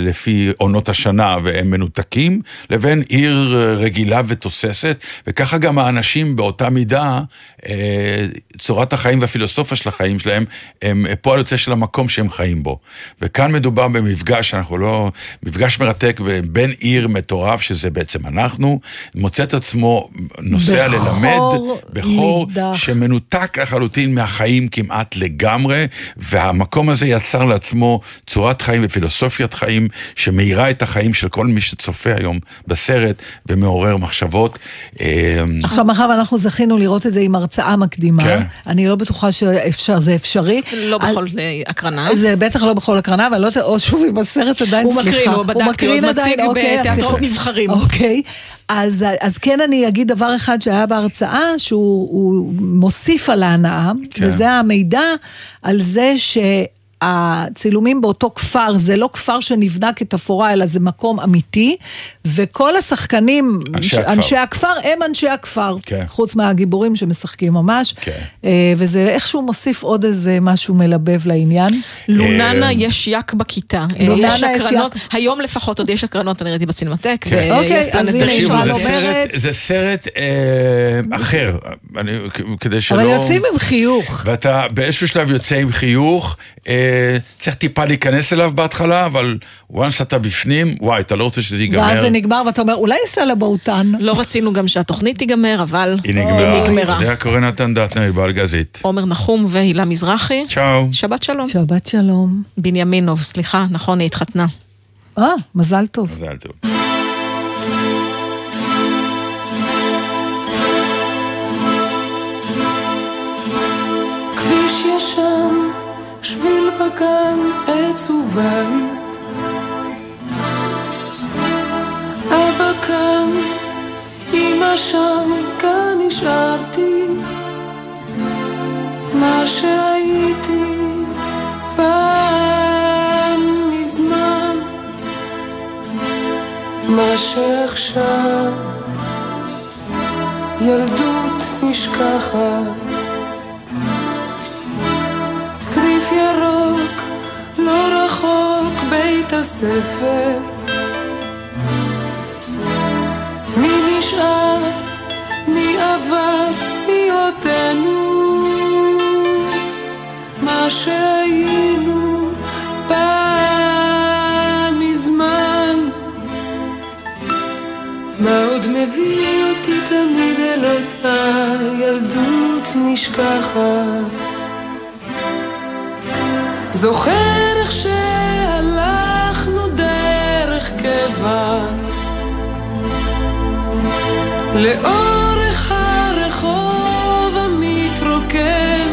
לפי עונות השנה והם מנותקים, לבין עיר אה, רגילה ותוססת, וככה גם האנשים באותה מידה, אה, צורת החיים והפילוסופיה של החיים שלהם, הם פועל יוצא של המקום שהם חיים בו. וכאן מדובר במפגש, אנחנו לא... מפגש מרתק בין עיר מטורף, שזה בעצם אנחנו, מוצא את עצמו נוסע בחור ללמד, בחור נידח. שמנותק לחלוטין מהחיים כמעט לגמרי, והמקום הזה יצר לעצמו צורת חיים ופילוסופיית חיים שמאירה את החיים של כל מי שצופה היום בסרט ומעורר מחשבות. אה, עכשיו, מאחר ואנחנו זכינו לראות את זה עם הרצאה מקדימה, כן. אני לא בטוחה שזה אפשרי. לא על- בכל אה, הקרנה. זה בטח לא בכל הקרנה, אבל לא, יודעת, או שוב עם הסרט עדיין, הוא סליחה. מקרין, הוא בדקתי, עוד מציג אוקיי, בתיאטרון. נבחרים. אוקיי, אז, אז כן אני אגיד דבר אחד שהיה בהרצאה, שהוא הוא מוסיף על ההנאה, כן. וזה המידע על זה ש... הצילומים באותו כפר, זה לא כפר שנבנה כתפאורה, אלא זה מקום אמיתי, וכל השחקנים, אנשי הכפר. אנשי הכפר הם אנשי הכפר, כן. חוץ מהגיבורים שמשחקים ממש, כן. אה, וזה איכשהו מוסיף עוד איזה משהו מלבב לעניין. לוננה אה, יש יק בכיתה. אה, לוננה יש יש הקרנות, יק. היום לפחות עוד יש הקרנות, אני ראיתי בסינמטק, כן. אוקיי, אז הנה, בראשון. אומרת- זה סרט אה, אחר, כדי שלא... אבל יוצאים עם חיוך. ואתה באיזשהו שלב יוצא עם חיוך, אה, צריך טיפה להיכנס אליו בהתחלה, אבל once אתה בפנים, וואי, אתה לא רוצה שזה ייגמר. ואז זה נגמר, ואתה אומר, אולי ניסע לבהוטן. לא רצינו גם שהתוכנית תיגמר, אבל היא נגמרה. היא נגמרה. יודע קורא נתן דטנר, מבעל גזית. עומר נחום והילה מזרחי. צ'או. שבת שלום. שבת שלום. בנימינוב, סליחה, נכון, היא התחתנה. אה, מזל טוב. מזל טוב. שביל בגן, עץ ובית. אבא כאן, אמא שם, כאן נשארתי. מה שהייתי פעם מזמן, מה שעכשיו ילדות נשכחת. לא רחוק בית הספר. מי נשאר, מי עבר, היותנו, מה שהיינו פעם מזמן. מה עוד מביא אותי תמיד אל אותה ילדות נשכחת? זוכר לאורך הרחוב המתרוקן.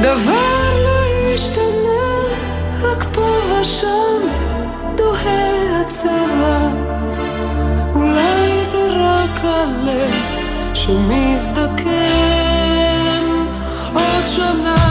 דבר לא השתנה, רק פה ושם דוהה הצבע אולי זה רק הלב שמזדקן עוד שנה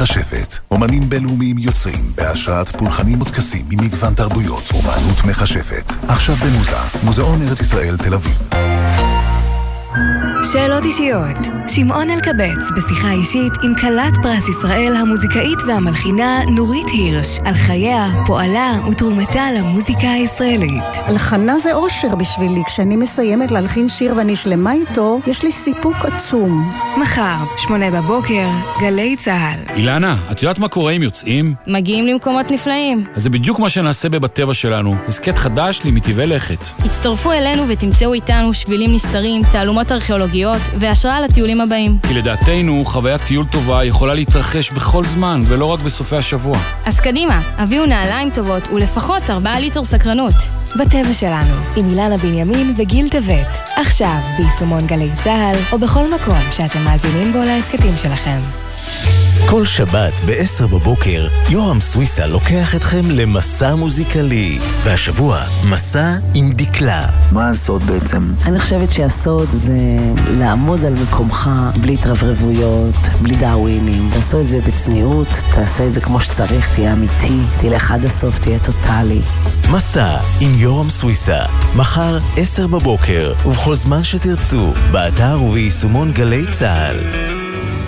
מכשפת. אומנים בינלאומיים יוצרים בהשראת פולחנים וטקסים ממגוון תרבויות. אומנות מכשפת. עכשיו במוזה, מוזיאון ארץ ישראל תל אביב. שאלות אישיות. שמעון אלקבץ בשיחה אישית עם כלת פרס ישראל המוזיקאית והמלחינה נורית הירש על חייה, פועלה ותרומתה למוזיקה הישראלית. הלחנה זה אושר בשבילי. כשאני מסיימת להלחין שיר ואני שלמה איתו, יש לי סיפוק עצום. מחר, שמונה בבוקר, גלי צה"ל. אילנה, את יודעת מה קורה אם יוצאים? מגיעים למקומות נפלאים. אז זה בדיוק מה שנעשה בבטבע שלנו. הסכת חדש למטבעי לכת. הצטרפו אלינו ותמצאו איתנו שבילים נסתרים, תעלומות ארכיאולוגיות והשראה לטיולים הבאים. כי לדעתנו, חוויית טיול טובה יכולה להתרחש בכל זמן, ולא רק בסופי השבוע. אז קדימה, הביאו נעליים טובות ולפחות 4 ליטר סקרנות. בטבע שלנו, עם אילנה בנימין וגיל טבת. עכשיו, ביישומון גלי צה"ל, או בכל מקום שאתם מאזינים בו להסכתים שלכם. כל שבת ב-10 בבוקר, יורם סוויסה לוקח אתכם למסע מוזיקלי. והשבוע, מסע עם דקלה. מה הסוד בעצם? אני חושבת שהסוד זה לעמוד על מקומך בלי התרברבויות, בלי דאווינים. תעשו את זה בצניעות, תעשה את זה כמו שצריך, תהיה אמיתי, תלך עד הסוף, תהיה טוטאלי. מסע עם יורם סוויסה, מחר 10 בבוקר, ובכל זמן שתרצו, באתר וביישומון גלי צה"ל.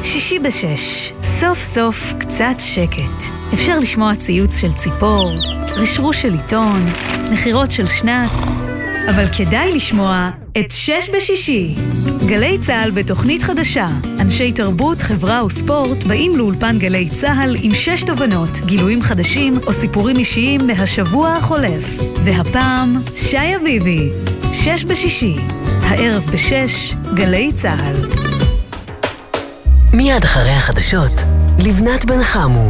שישי בשש, סוף סוף קצת שקט. אפשר לשמוע ציוץ של ציפור, רשרוש של עיתון, נחירות של שנץ, אבל כדאי לשמוע את שש בשישי. גלי צה"ל בתוכנית חדשה. אנשי תרבות, חברה וספורט באים לאולפן גלי צה"ל עם שש תובנות, גילויים חדשים או סיפורים אישיים מהשבוע החולף. והפעם, שי אביבי. שש בשישי. הערב בשש, גלי צה"ל. מיד אחרי החדשות, לבנת בן חמו.